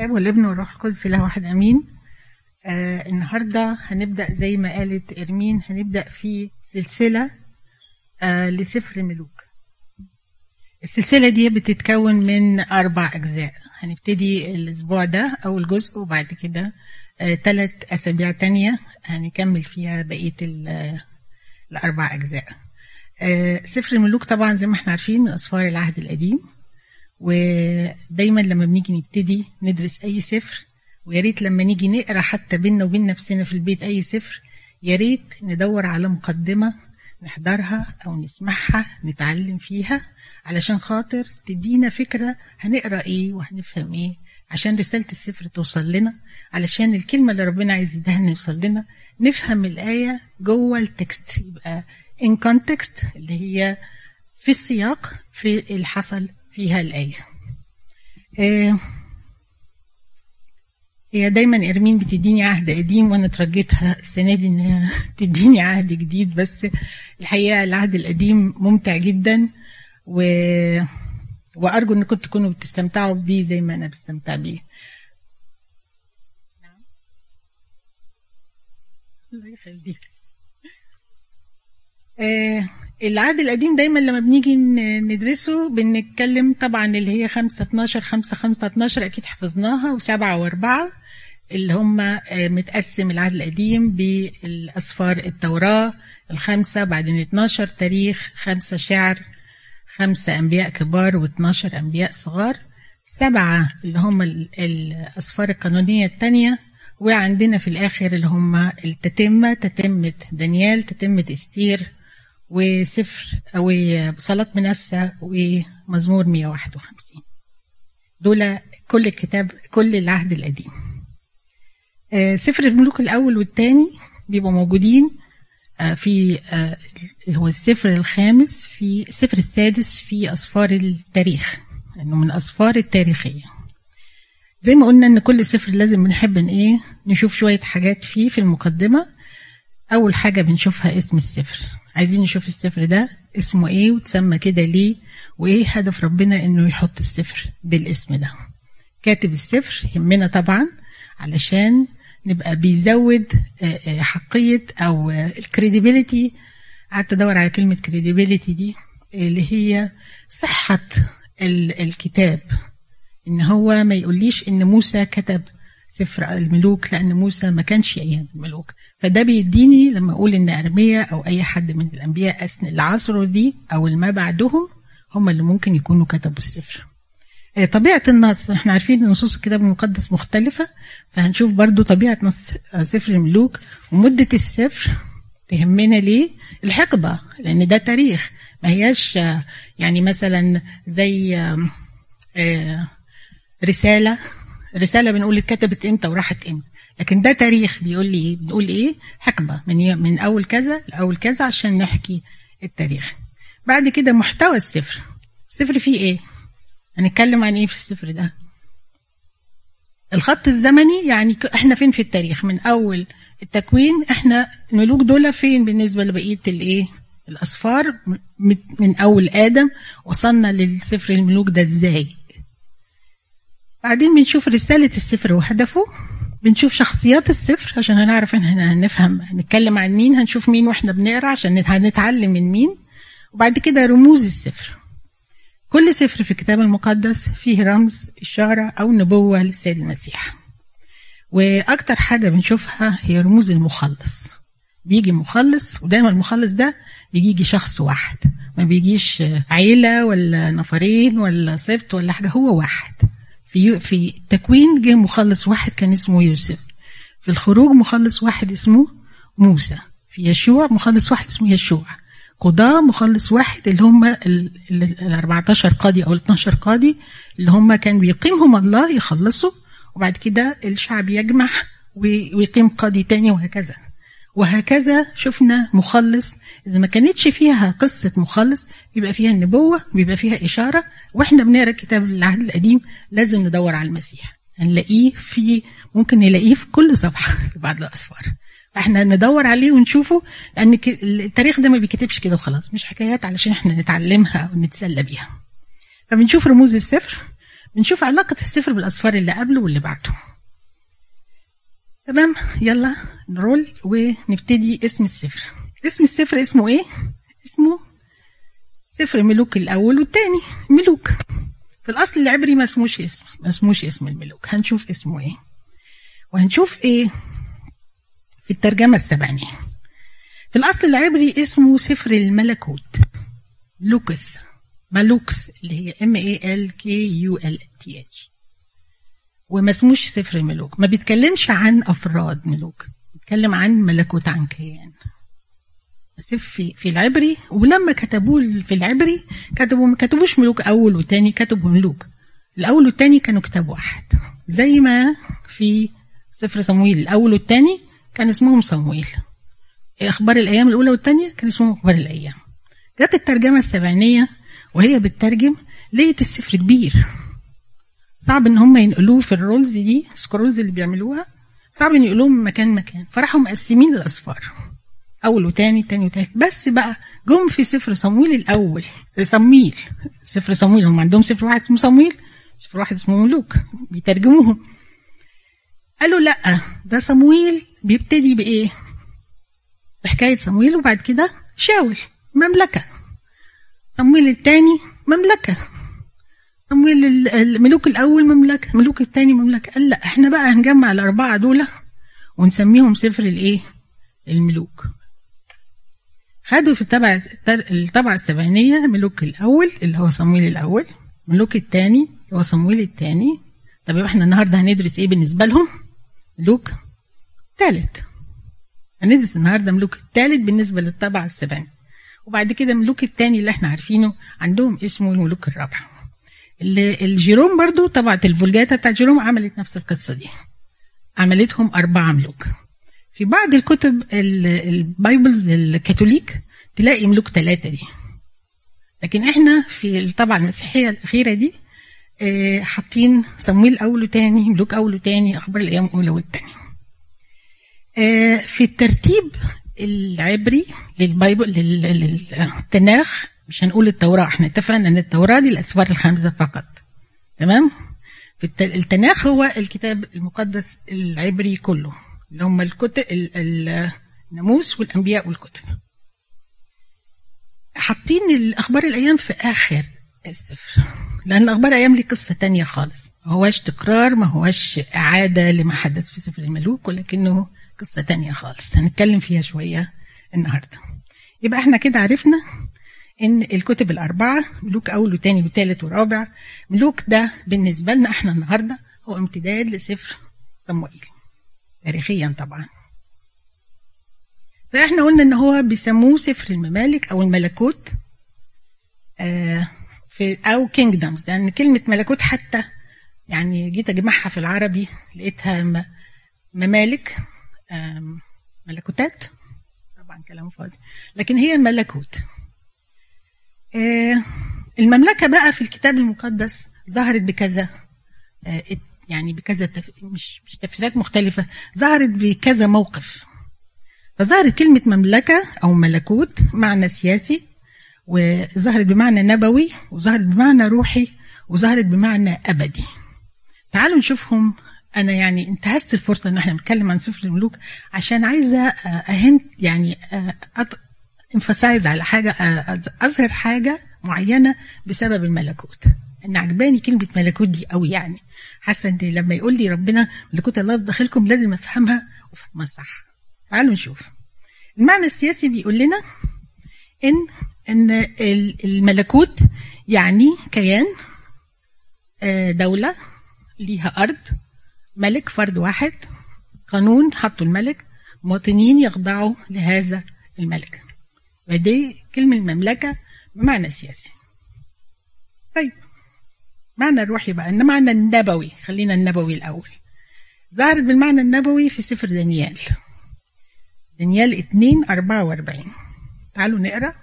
الاب والابن والروح القدس له واحد أمين. آه النهارده هنبدأ زي ما قالت إرمين هنبدأ في سلسلة آه لسفر ملوك. السلسلة دي بتتكون من أربع أجزاء. هنبتدي الأسبوع ده اول جزء وبعد كده ثلاث آه أسابيع تانية هنكمل فيها بقية الأربع أجزاء. آه سفر الملوك طبعا زي ما إحنا عارفين من أسفار العهد القديم. ودايما لما بنيجي نبتدي ندرس أي سفر ويا ريت لما نيجي نقرأ حتى بينا وبين نفسنا في البيت أي سفر يا ريت ندور على مقدمة نحضرها أو نسمعها نتعلم فيها علشان خاطر تدينا فكرة هنقرأ إيه وهنفهم إيه. عشان رسالة السفر توصل لنا علشان الكلمة اللي ربنا عايز يديها يوصل لنا نفهم الآية جوه التكست. يبقى ان كونتكست اللي هي في السياق في اللي حصل فيها الآية. آه هي دايما إرمين بتديني عهد قديم وأنا ترجيتها السنة دي إنها تديني عهد جديد بس الحقيقة العهد القديم ممتع جدا و... وأرجو إنكم تكونوا بتستمتعوا بيه زي ما أنا بستمتع بيه. الله يخليك. آه العهد القديم دايما لما بنيجي ندرسه بنتكلم طبعا اللي هي 5 12 5 5 12 أكيد حفظناها وسبعة وأربعة اللي هم متقسم العهد القديم بالأسفار التوراة الخمسة بعدين 12 تاريخ خمسة شعر خمسة أنبياء كبار و12 أنبياء صغار. سبعة اللي هم الأسفار القانونية الثانية وعندنا في الآخر اللي هم التتمة تتمة دانيال تتمة إستير وسفر وصلاة منسى ومزمور 151 دول كل الكتاب كل العهد القديم. سفر الملوك الأول والثاني بيبقوا موجودين. في هو السفر الخامس في السفر السادس في أسفار التاريخ لأنه من الأسفار التاريخية. زي ما قلنا إن كل سفر لازم بنحب إن إيه نشوف شوية حاجات فيه في المقدمة. أول حاجة بنشوفها اسم السفر عايزين نشوف السفر ده اسمه إيه وتسمى كده ليه وايه هدف ربنا انه يحط السفر بالاسم ده. كاتب السفر يهمنا طبعا علشان نبقى بيزود حقية أو ال credibility قعدت أدور على كلمة credibility دي اللي هي صحة الكتاب. إن هو ما يقوليش إن موسى كتب سفر الملوك لأن موسى ما كانش أيام الملوك. فده بيديني لما أقول إن ارميا أو أي حد من الأنبياء أثناء العصر دي أو ما بعدهم هم اللي ممكن يكونوا كتبوا السفر. طبيعة النص إحنا عارفين إن نصوص الكتاب المقدس مختلفة فهنشوف برضو طبيعة نص سفر الملوك ومدة السفر تهمنا ليه؟ الحقبة لأن ده تاريخ ما هياش يعني مثلا زي رسالة. رسالة بنقول اتكتبت إمتى وراحت إمتى. لكن ده تاريخ بيقول لي إيه بنقول إيه؟ حقبة من من أول كذا لأول كذا عشان نحكي التاريخ. بعد كده محتوى السفر. السفر فيه إيه؟ هنتكلم عن إيه في السفر ده؟ الخط الزمني يعني إحنا فين في التاريخ؟ من أول التكوين إحنا الملوك دول فين بالنسبة لبقية الإيه؟ الاسفار من أول آدم وصلنا للسفر الملوك ده إزاي؟ بعدين بنشوف رسالة السفر وهدفه. بنشوف شخصيات السفر عشان هنعرف إن إحنا هنفهم هنتكلم عن مين هنشوف مين وإحنا بنقرأ عشان هنتعلم من مين. وبعد كده رموز السفر كل سفر في الكتاب المقدس فيه رمز إشارة أو نبوة للسيد المسيح. وأكتر حاجة بنشوفها هي رموز المخلص. بيجي مخلص ودايما المخلص ده بيجي شخص واحد. ما بيجيش عيلة ولا نفرين ولا سبت ولا حاجة هو واحد. في في التكوين جه مخلص واحد كان اسمه يوسف. في الخروج مخلص واحد اسمه موسى. في يشوع مخلص واحد اسمه يشوع. قضاة مخلص واحد اللي هم ال 14 قاضي أو ال 12 قاضي اللي هم كان بيقيمهم الله يخلصوا وبعد كده الشعب يجمع ويقيم قاضي تاني وهكذا. وهكذا شفنا مخلص. إذا ما كانتش فيها قصة مخلص بيبقى فيها النبوة بيبقى فيها إشارة. وإحنا بنقرأ كتاب العهد القديم لازم ندور على المسيح. هنلاقيه في ممكن نلاقيه في كل صفحة في بعض الأسفار. فإحنا ندور عليه ونشوفه لأن التاريخ ده ما بيكتبش كده وخلاص. مش حكايات علشان إحنا نتعلمها ونتسلى بيها. فبنشوف رموز السفر بنشوف علاقة السفر بالأسفار اللي قبله واللي بعده. تمام؟ يلا نرول ونبتدي اسم السفر. اسم السفر اسمه إيه؟ اسمه سفر ملوك الأول والتاني. ملوك. في الأصل العبري ما اسموش اسم ما اسموش اسم الملوك. هنشوف اسمه إيه. وهنشوف إيه في الترجمة السبعينية. في الأصل العبري اسمه سفر الملكوت. لوكث مالوكس اللي هي M A L K U L T H وما اسموش سفر ملوك ما بيتكلمش عن أفراد ملوك. بيتكلم عن ملكوت عن كيان. في في العبري ولما كتبوه في العبري كتبوا ما كتبوش ملوك أول وتاني كتبوا ملوك. الأول والتاني كانوا كتاب واحد. زي ما في سفر صمويل. الأول والتاني كان اسمهم صمويل. إخبار الأيام الأولى والثانيه كان اسمهم إخبار الأيام. جت الترجمة السبعينية وهي بتترجم لقيت السفر كبير. صعب إن هم ينقلوه في ال rolls دي scrolls اللي بيعملوها. صعب إن ينقلوه من مكان لمكان. فراحوا مقسمين الأسفار أول وتاني تاني وتالت. بس بقى جم في سفر صمويل الأول. صمويل. سفر صمويل. هم عندهم سفر واحد اسمه صمويل. سفر واحد اسمه ملوك. بيترجموهم. قالوا لأ ده صمويل بيبتدي بإيه؟ بحكاية صمويل. وبعد كده شاول. مملكة. صمويل الثاني مملكة. صمويل الملوك الأول مملكة الملوك الثاني مملكة. قال لا إحنا بقى هنجمع الأربعة دول ونسميهم سفر الإيه؟ الملوك. خدوا في الطبعة الطبعة السبعينية ملوك الأول اللي هو صمويل الأول ملوك الثاني اللي هو صمويل الثاني طب يبقى إحنا النهارده هندرس إيه بالنسبة لهم؟ ملوك ثالث هندرس النهارده ملوك الثالث بالنسبة للطبعة السبعينية. وبعد كده ملوك الثاني اللي إحنا عارفينه عندهم اسمه الملوك الرابع اللي الجيروم برضو طبعة الفولجاتا بتاعت جيروم عملت نفس القصة دي. عملتهم أربعة ملوك. في بعض الكتب ال Bibles الكاثوليك تلاقي ملوك ثلاثة دي. لكن إحنا في الطبعة المسيحية الأخيرة دي آه حاطين صمويل أول وتاني ملوك أول وتاني أخبار الأيام الأولى والتاني آه في الترتيب العبري للبايبل للتناخ مش هنقول التوراة إحنا اتفقنا ان التوراة دي الأسفار الخمسة فقط. تمام؟ التناخ هو الكتاب المقدس العبري كله اللي هم الكتب الناموس والأنبياء والكتب. حاطين الأخبار الأيام في آخر السفر لأن أخبار الأيام ليه قصة تانية خالص. ما هواش تكرار ما هواش إعادة لما حدث في سفر الملوك ولكنه قصة تانية خالص. هنتكلم فيها شوية النهارده. يبقى إحنا كده عرفنا إن الكتب الأربعة ملوك أول وثاني وثالث ورابع ملوك ده بالنسبة لنا إحنا النهارده هو امتداد لسفر صموئيل تاريخيا طبعا. فإحنا قلنا إن هو بيسموه سفر الممالك أو الملكوت آه في أو كينجدمز لأن كلمة ملكوت حتى يعني جيت أجمعها في العربي لقيتها ممالك ملكوتات. طبعا كلام فاضي. لكن هي ملكوت. آه المملكة بقى في الكتاب المقدس ظهرت بكذا آه يعني بكذا تف... مش مش تفسيرات مختلفة ظهرت بكذا موقف. فظهرت كلمة مملكة أو ملكوت معنى سياسي وظهرت بمعنى نبوي وظهرت بمعنى روحي وظهرت بمعنى أبدي. تعالوا نشوفهم. أنا يعني انتهزت الفرصة إن إحنا بنتكلم عن سفر الملوك عشان عايزة أهنت يعني أط... انفسايز على حاجة أظهر حاجة معينة بسبب الملكوت. إن عجباني كلمة ملكوت دي قوي يعني. حاسة إن لما يقول لي ربنا ملكوت الله في داخلكم لازم أفهمها وأفهمها صح. تعالوا نشوف. المعنى السياسي بيقول لنا إن إن الملكوت يعني كيان دولة ليها أرض ملك فرد واحد قانون حطوا الملك مواطنين يخضعوا لهذا الملك. ودي كلمة المملكة بمعنى سياسي. طيب معنى الروحي بقى ان معنى النبوي خلينا النبوي الأول. ظهرت بالمعنى النبوي في سفر دانيال. دانيال 2 44 تعالوا نقرأ.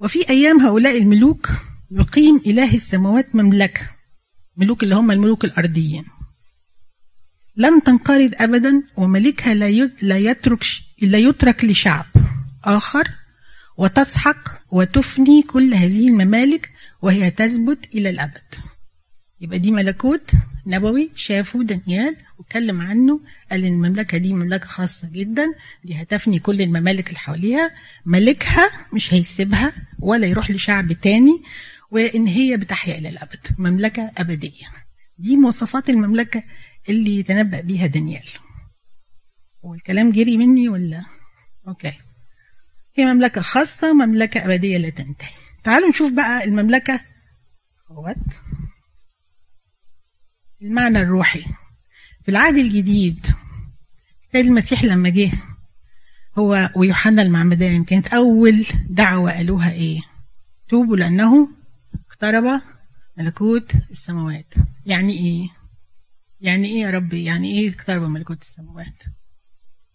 وفي أيام هؤلاء الملوك يقيم إله السماوات مملكة ملوك اللي هم الملوك الأرضيين. لن تنقرض ابدا وملكها لا يترك لا يترك لشعب آخر وتسحق وتفني كل هذه الممالك وهي تثبت إلى الأبد. يبقى دي ملكوت نبوي شافه دانيال واتكلم عنه قال إن المملكة دي مملكة خاصة جدا دي هتفني كل الممالك اللي حواليها. ملكها مش هيسيبها ولا يروح لشعب تاني وإن هي بتحيا إلى الأبد. مملكة أبدية. دي مواصفات المملكة اللي يتنبأ بيها دانيال. والكلام جري مني ولا؟ okay. هي مملكة خاصة مملكة أبدية لا تنتهي تعالوا نشوف بقى المملكة وات المعنى الروحي في العهد الجديد السيد المسيح لما جه هو ويوحنا المعمدان كانت أول دعوة قالوها إيه؟ توبوا لأنه اقترب ملكوت السماوات يعني إيه؟ يعني إيه يا ربي؟ يعني إيه اقترب ملكوت السماوات؟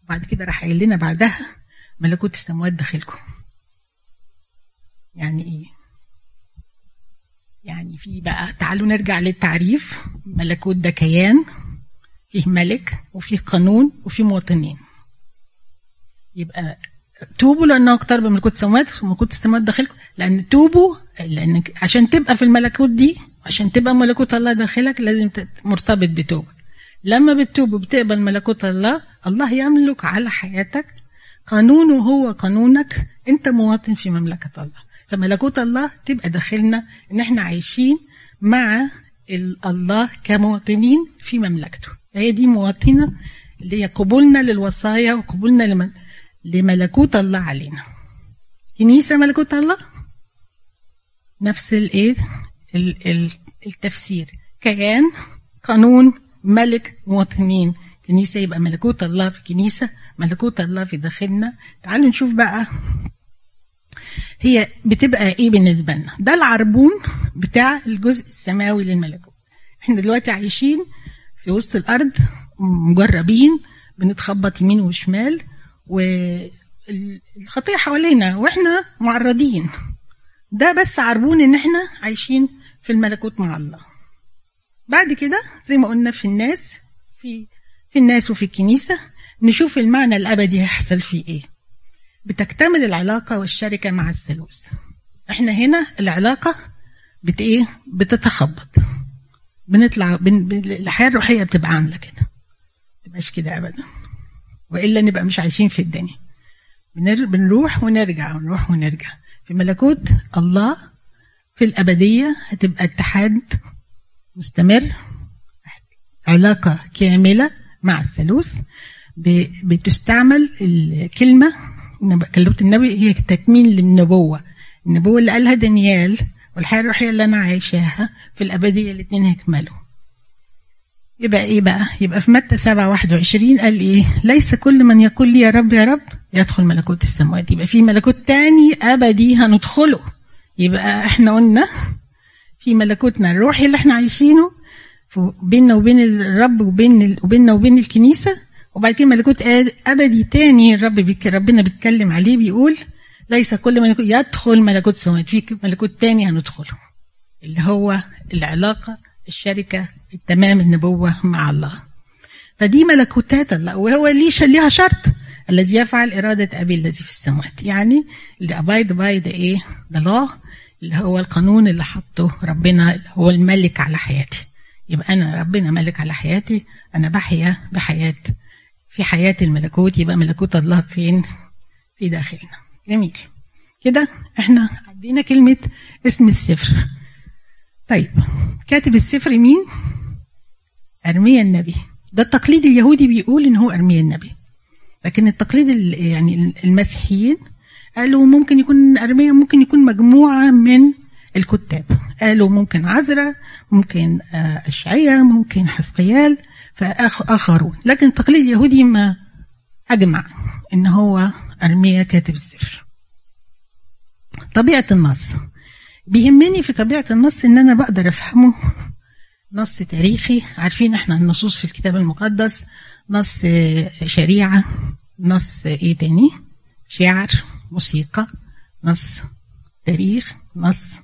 وبعد كده راح قايل لنا بعدها ملكوت السماوات داخلكم. يعني إيه؟ يعني في بقى تعالوا نرجع للتعريف. ملكوت ده كيان فيه ملك وفيه قانون وفيه مواطنين. يبقى توبوا لأنه اقترب ملكوت السماوات وملكوت السماوات داخلكم. لأن توبوا لأن عشان تبقى في الملكوت دي عشان تبقى ملكوت الله داخلك لازم مرتبط بتوبة. لما بتتوب وبتقبل ملكوت الله الله يملك على حياتك قانونه هو قانونك. انت مواطن في مملكة الله. فملكوت الله تبقى داخلنا ان إحنا عايشين مع الله كمواطنين في مملكته. هي دي مواطنة اللي هي قبولنا للوصايا وقبولنا لملكوت الله علينا. كنيسة ملكوت الله؟ نفس الايه؟ التفسير. كيان قانون ملك مواطنين. كنيسة يبقى ملكوت الله في كنيسة ملكوت الله في داخلنا. تعالوا نشوف بقى. هي بتبقى إيه بالنسبة لنا؟ ده العربون بتاع الجزء السماوي للملكوت. إحنا دلوقتي عايشين في وسط الأرض مجربين بنتخبط يمين وشمال والخطيه حوالينا وإحنا معرضين. ده بس عربون إن إحنا عايشين في الملكوت مع الله. بعد كده زي ما قلنا في الناس في في الناس وفي الكنيسة نشوف المعنى الأبدي هيحصل فيه إيه. بتكتمل العلاقة والشركة مع الثالوث إحنا هنا العلاقة بت إيه؟ بتتخبط. بنطلع بن... الحياة الروحية بتبقى عاملة كده. تبقاش كده ابدا. وإلا نبقى مش عايشين في الدنيا. بنر... بنروح ونرجع ونروح ونرجع. في ملكوت الله في الأبدية هتبقى اتحاد مستمر علاقة كاملة مع الثالوث. بتستعمل الكلمة كلمة النبي هي تكميل للنبوة. النبوة اللي قالها دانيال والحياة الروحية اللي أنا عايشاها في الأبدية الاتنين هيكملوا. يبقى إيه بقى؟ يبقى في متى 7 21 قال إيه؟ ليس كل من يقول لي يا رب يا رب يدخل ملكوت السماوات. يبقى في ملكوت تاني أبدي هندخله. يبقى إحنا قلنا في ملكوتنا الروحي اللي إحنا عايشينه. بيننا وبين الرب وبين وبيننا وبين الكنيسة. وبعد كده ملكوت أبدي تاني الرب بيك ربنا بيتكلم عليه بيقول ليس كل من يدخل ملكوت السماوات في ملكوت تاني هندخله اللي هو العلاقة الشركة التمام النبوة مع الله. فدي ملكوتات الله وهو ليش ليها شرط الذي يفعل إرادة أبي الذي في السماوات. يعني اللي أبايد باي ده إيه ده الله اللي هو القانون اللي حطه ربنا اللي هو الملك على حياتي. يبقى أنا ربنا ملك على حياتي أنا بحيا بحياة في حياة الملكوت يبقى ملكوت الله فين؟ في داخلنا. جميل. كده إحنا عدينا كلمة اسم السفر. طيب كاتب السفر مين؟ أرميا النبي. ده التقليد اليهودي بيقول إن هو أرميا النبي. لكن التقليد يعني المسيحيين قالوا ممكن يكون أرميا ممكن يكون مجموعة من الكتاب. قالوا ممكن عزرا ممكن أشعية ممكن حسقيال. فآخرون لكن التقليد اليهودي ما أجمع إن هو أرميا كاتب السفر. طبيعة النص. بيهمني في طبيعة النص إن أنا بقدر أفهمه. نص تاريخي. عارفين إحنا النصوص في الكتاب المقدس. نص شريعة. نص إيه تاني؟ شعر. موسيقى. نص تاريخ. نص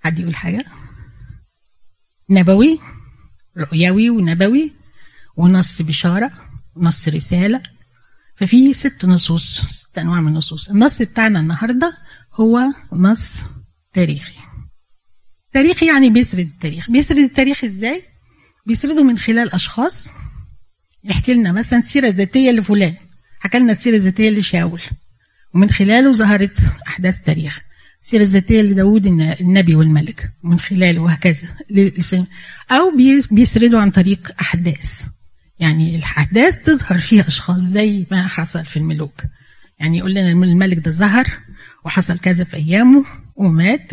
حد يقول حاجة؟ نبوي. رؤيوي ونبوي ونص بشارة ونص رسالة. ففي ست نصوص ست أنواع من النصوص. النص بتاعنا النهاردة هو نص تاريخي. تاريخ يعني بيسرد التاريخ. بيسرد التاريخ إزاي؟ بيسرده من خلال أشخاص. يحكي لنا مثلا سيرة ذاتية لفلان. حكى لنا السيره الذاتيه لشاول. ومن خلاله ظهرت أحداث تاريخ. السيرة الذاتية لداود النبي والملك من خلاله وهكذا أو بيسردوا عن طريق أحداث. يعني الأحداث تظهر فيها أشخاص زي ما حصل في الملوك. يعني يقول لنا الملك ده ظهر وحصل كذا في أيامه ومات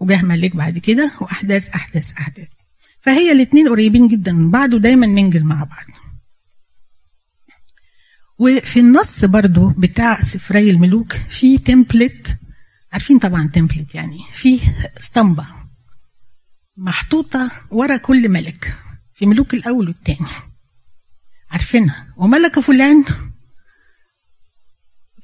وجه ملك بعد كده وأحداث أحداث أحداث. فهي الاثنين قريبين جدا من بعض ودايما ننجل مع بعض. وفي النص برضو بتاع سفري الملوك في تمبلت عارفين طبعا تمبلت يعني. في اسطمبة محطوطة ورا كل ملك في ملوك الأول والثاني عارفينها. وملك فلان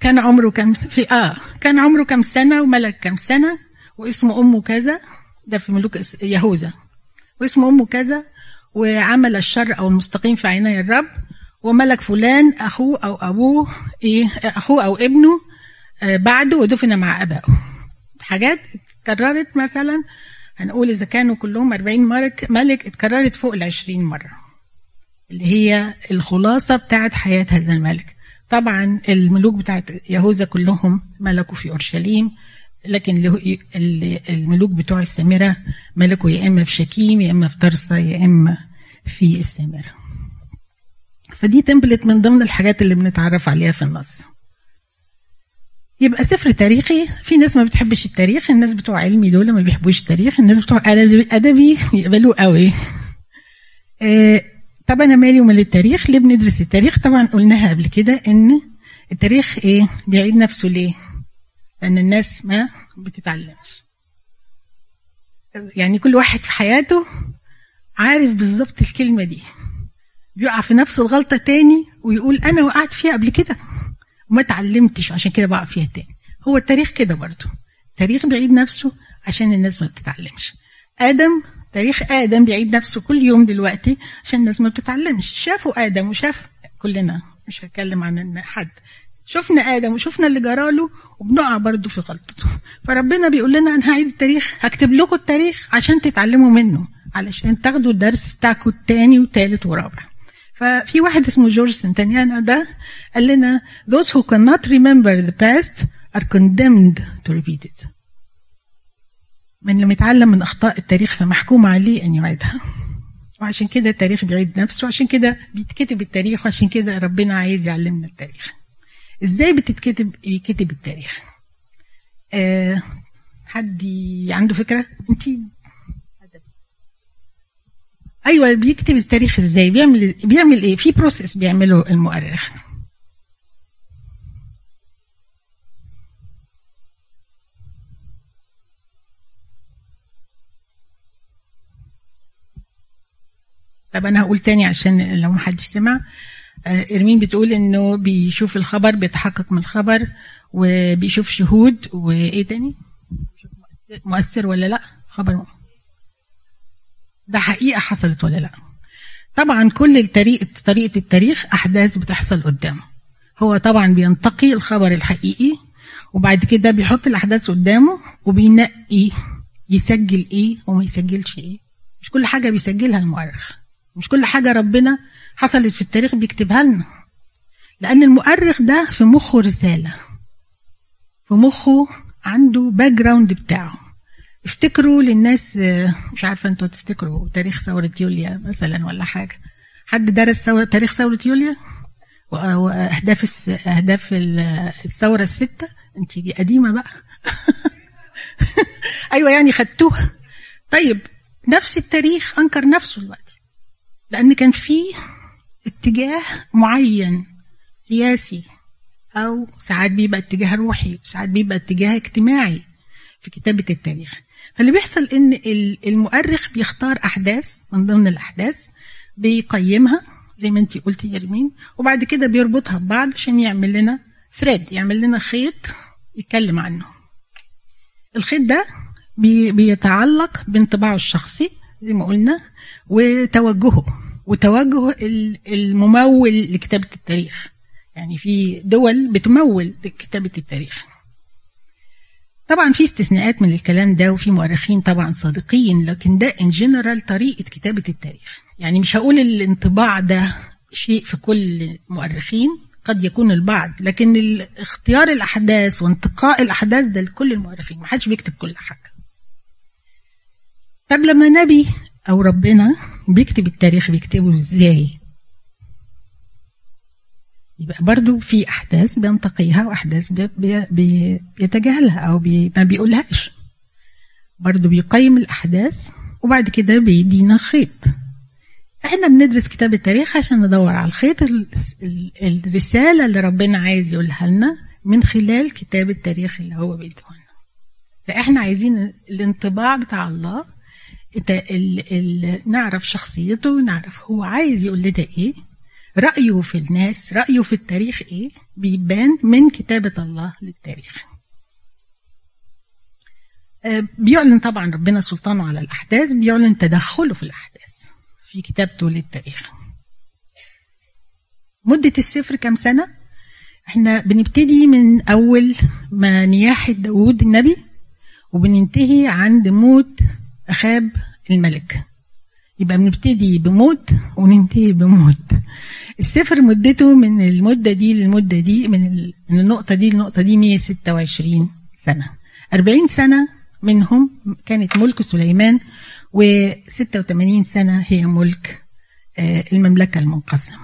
كان عمره كم في آه كان عمره كم سنة وملك كم سنة واسم أمه كذا. ده في ملوك يهوذا. واسم أمه كذا وعمل الشر أو المستقيم في عيني الرب. وملك فلان أخوه أو أبوه إيه أخوه أو ابنه آه، بعده ودفن مع أبائه. حاجات اتكررت مثلا هنقول إذا كانوا كلهم 40 ملك ملك اتكررت فوق ال 20 مرة. اللي هي الخلاصة بتاعت حياة هذا الملك. طبعا الملوك بتاعت يهوذا كلهم ملكوا في أورشليم لكن الملوك بتوع السامرة ملكوا يا إما في شكيم يا إما في طرسة يا إما في السامرة فدي تمبلت من ضمن الحاجات اللي بنتعرف عليها في النص. يبقى سفر تاريخي في ناس ما بتحبش التاريخ الناس بتوع علمي دول ما بيحبوش التاريخ الناس بتوع أدبي يقبلوه قوي. آه طب أنا مالي ومال التاريخ؟ ليه بندرس التاريخ؟ طبعا قلناها قبل كده إن التاريخ إيه؟ بيعيد نفسه ليه؟ لأن الناس ما بتتعلمش. يعني كل واحد في حياته عارف بالظبط الكلمة دي. بيقع في نفس الغلطة تاني ويقول أنا وقعت فيها قبل كده. وما اتعلمتش عشان كده بقع فيها تاني. هو التاريخ كده برضه التاريخ بيعيد نفسه عشان الناس ما بتتعلمش. آدم تاريخ آدم بيعيد نفسه كل يوم دلوقتي عشان الناس ما بتتعلمش. شافوا آدم وشاف كلنا مش هتكلم عن حد. شفنا آدم وشفنا اللي جراله وبنقع برضه في غلطته. فربنا بيقول لنا أنا هعيد التاريخ هكتب لكم التاريخ عشان تتعلموا منه علشان تاخدوا الدرس بتاعكم التاني وتالت ورابع. ففي واحد اسمه جورج سنتانيانا ده قال لنا those who cannot remember the past are condemned to repeat it. من لم يتعلم من أخطاء التاريخ فمحكوم عليه أن يعيدها. وعشان كده التاريخ بيعيد نفسه وعشان كده بيتكتب التاريخ وعشان كده ربنا عايز يعلمنا التاريخ. إزاي بتتكتب يكتب التاريخ؟ آه حد عنده فكرة؟ انت أيوه بيكتب التاريخ إزاي بيعمل بيعمل إيه في بروسيس بيعمله المؤرخ. طب أنا هقول تاني عشان لو محدش سمع. آه، إرمين بتقول إنه بيشوف الخبر بيتحقق من الخبر وبيشوف شهود وإيه تاني؟ مؤثر ولا لأ؟ خبر ده حقيقة حصلت ولا لا. طبعا كل الطريقة طريقة التاريخ أحداث بتحصل قدامه هو طبعا بينتقي الخبر الحقيقي وبعد كده بيحط الأحداث قدامه وبينقي يسجل إيه وما يسجلش إيه. مش كل حاجة بيسجلها المؤرخ. مش كل حاجة ربنا حصلت في التاريخ بيكتبها لنا. لأن المؤرخ ده في مخه رسالة. في مخه عنده background بتاعه. افتكروا للناس مش عارفة أنتوا تفتكروا تاريخ ثورة يوليو مثلا ولا حاجة؟ حد درس تاريخ ثورة يوليو؟ واهداف أهداف الثورة الستة؟ انت قديمة بقى. أيوه يعني خدتوها. طيب نفس التاريخ أنكر نفسه دلوقتي لأن كان في اتجاه معين سياسي أو ساعات بيبقى اتجاه روحي وساعات بيبقى اتجاه اجتماعي في كتابة التاريخ. فاللي بيحصل إن المؤرخ بيختار أحداث من ضمن الأحداث بيقيمها زي ما انت قلتي يا ريمين وبعد كده بيربطها ببعض عشان يعمل لنا thread يعمل لنا خيط يتكلم عنه. الخيط ده بي بيتعلق بانطباعه الشخصي زي ما قلنا وتوجهه وتوجه الممول لكتابة التاريخ. يعني في دول بتمول لكتابة التاريخ. طبعا في استثناءات من الكلام ده وفي مؤرخين طبعا صادقين لكن ده in general طريقة كتابة التاريخ. يعني مش هقول الانطباع ده شيء في كل المؤرخين قد يكون البعض لكن اختيار الأحداث وانتقاء الأحداث ده لكل المؤرخين. ما حدش بيكتب كل حاجة. طب لما نبي أو ربنا بيكتب التاريخ بيكتبه إزاي؟ يبقى برضو في أحداث بينتقيها وأحداث بي بي بيتجاهلها أو بي ما بيقولهاش. برضو بيقيم الأحداث وبعد كده بيدينا خيط. إحنا بندرس كتاب التاريخ عشان ندور على الخيط الرسالة اللي ربنا عايز يقولها لنا من خلال كتاب التاريخ اللي هو بيديه لنا فإحنا عايزين الانطباع بتاع الله ال ال نعرف شخصيته نعرف هو عايز يقول لنا إيه رأيه في الناس رأيه في التاريخ إيه؟ بيبان من كتابة الله للتاريخ. بيعلن طبعا ربنا سلطانه على الأحداث بيعلن تدخله في الأحداث في كتابته للتاريخ. مدة السفر كم سنة؟ إحنا بنبتدي من أول ما نياحة داود النبي وبننتهي عند موت أخاب الملك. يبقى بنبتدي بموت وننتهي بموت. السفر مدته من المدة دي للمدة دي من النقطة دي للنقطة دي 126 سنة. 40 سنة منهم كانت ملك سليمان و86 سنة هي ملك المملكة المنقسمة.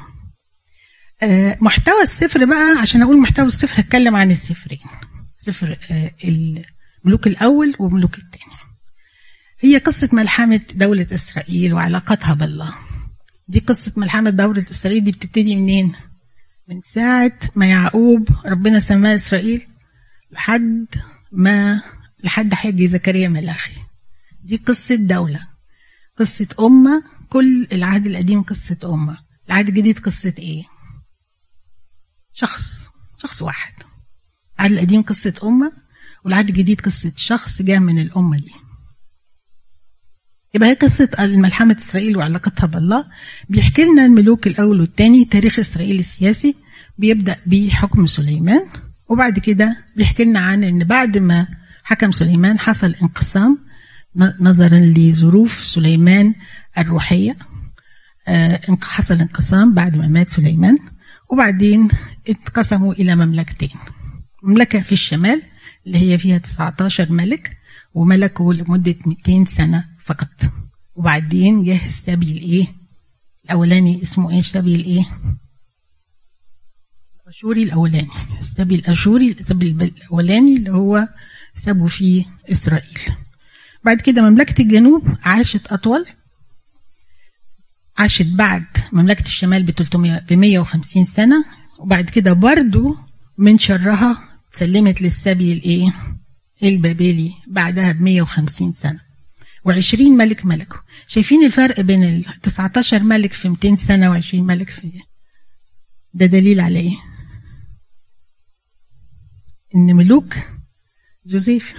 محتوى السفر بقى عشان أقول محتوى السفر هتكلم عن السفرين سفر الملوك الأول وملوك الثاني هي قصة ملحمة دولة إسرائيل وعلاقتها بالله. دي قصة ملحمة دولة إسرائيل دي بتبتدي منين؟ من ساعة ما يعقوب ربنا سماه إسرائيل لحد ما لحد حاج زكريا ملاخي دي قصة دولة. قصة أمة. كل العهد القديم قصة أمة. العهد الجديد قصة إيه؟ شخص. شخص واحد. العهد القديم قصة أمة والعهد الجديد قصة شخص جاء من الأمة دي. يبقى هي قصة ملحمة إسرائيل وعلاقتها بالله. بيحكي لنا الملوك الأول والثاني تاريخ إسرائيل السياسي. بيبدأ بحكم سليمان. وبعد كده بيحكي لنا عن إن بعد ما حكم سليمان حصل انقسام نظرا لظروف سليمان الروحية. حصل انقسام بعد ما مات سليمان. وبعدين اتقسموا إلى مملكتين. مملكة في الشمال اللي هي فيها 19 ملك وملكوا لمدة 200 سنة. فقط. وبعدين جه السبي الايه الأولاني اسمه إيه؟ السبي الايه الاشوري الأولاني. السبي الاشوري السبي الأولاني اللي هو سبوا فيه إسرائيل. بعد كده مملكة الجنوب عاشت أطول. عاشت بعد مملكة الشمال ب 300 ب 150 سنة. وبعد كده برضو من شرها سلمت للسبي الايه البابلي بعدها ب 150 سنة. و20 ملك ملكوا شايفين الفرق بين ال 19 ملك في 200 سنة و20 ملك في ده دليل على إيه؟ إن ملوك جوزيف.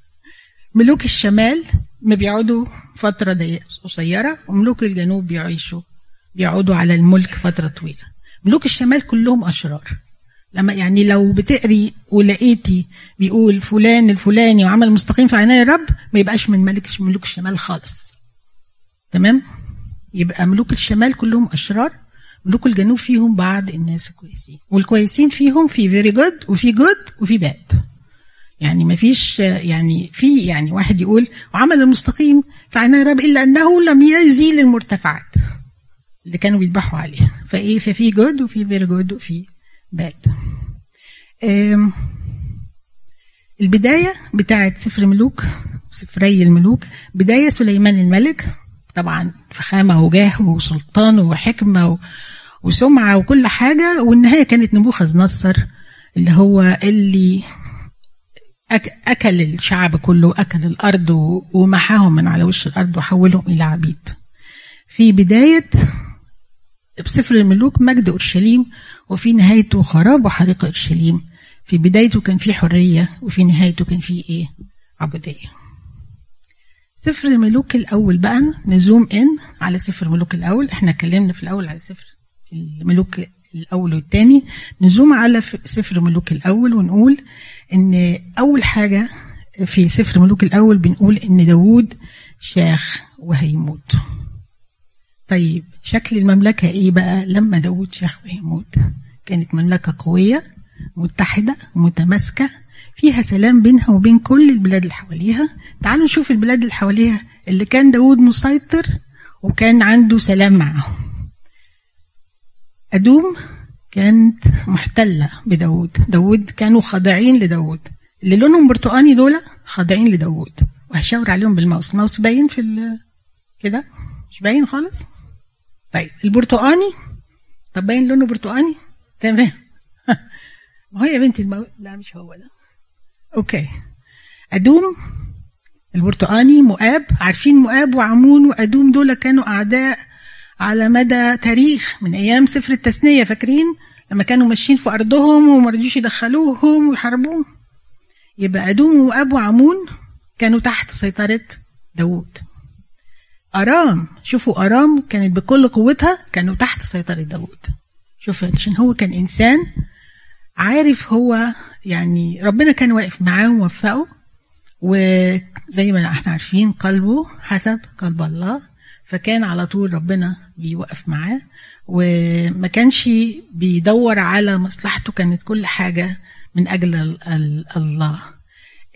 ملوك الشمال ما بيقعدوا فترة قصيرة وملوك الجنوب بيعيشوا بيقعدوا على الملك فترة طويلة. ملوك الشمال كلهم أشرار. لما يعني لو بتقري ولقيتي بيقول فلان الفلاني وعمل مستقيم في عيني الرب ما يبقاش من ملك ملوك الشمال خالص. تمام؟ يبقى ملوك الشمال كلهم أشرار ملوك الجنوب فيهم بعض الناس كويسين والكويسين فيهم في very good وفي good وفي bad يعني ما فيش يعني في يعني واحد يقول وعمل المستقيم في عيني الرب إلا أنه لم يزيل المرتفعات اللي كانوا بيذبحوا عليها. فإيه؟ ففي good وفي very good وفي bad البداية بتاعت سفر ملوك سفري الملوك بداية سليمان الملك طبعا فخامة وجاه وسلطان وحكمة وسمعة وكل حاجة والنهاية كانت نبوخذ نصر اللي هو اللي أكل الشعب كله أكل الأرض ومحاهم من على وش الأرض وحولهم إلى عبيد. في بداية بسفر الملوك مجد أورشليم وفي نهايته خراب وحريق أورشليم في بدايته كان في حرية وفي نهايته كان في إيه؟ عبودية. سفر الملوك الأول بقى نزوم إن على سفر الملوك الأول. إحنا اتكلمنا في الأول على سفر الملوك الأول والتاني. نزوم على سفر الملوك الأول ونقول إن أول حاجة في سفر ملوك الأول بنقول إن داوود شاخ وهيموت. طيب شكل المملكة إيه بقى لما داوود شاخ وهيموت كانت مملكة قوية متحدة متماسكة فيها سلام بينها وبين كل البلاد اللي حواليها. تعالوا نشوف البلاد اللي حواليها اللي كان داود مسيطر وكان عنده سلام معهم. أدوم كانت محتلة بداود داود كانوا خاضعين لداود اللي لونهم برتقاني دول خاضعين لداود وهشاور عليهم بال mouse. ال mouse باين في كده؟ مش باين خالص؟ طيب البرتقاني؟ طب باين لونه برتقاني؟ تمام. ما هو يا بنتي الماوس لا مش هو ده. okay. أدوم؟ البرتقاني مؤاب. عارفين مؤاب وعمون وأدوم دول كانوا أعداء على مدى تاريخ من أيام سفر التثنية فاكرين؟ لما كانوا ماشيين في أرضهم وما رضيوش يدخلوهم ويحاربوهم. يبقى أدوم ومؤاب وعمون كانوا تحت سيطرة داوود. أرام. شوفوا أرام كانت بكل قوتها كانوا تحت سيطرة داوود. شوف عشان هو كان إنسان عارف هو يعني ربنا كان واقف معاه وموفقه وزي ما إحنا عارفين قلبه حسب قلب الله فكان على طول ربنا بيوقف معاه وما كانش بيدور على مصلحته كانت كل حاجة من أجل الله.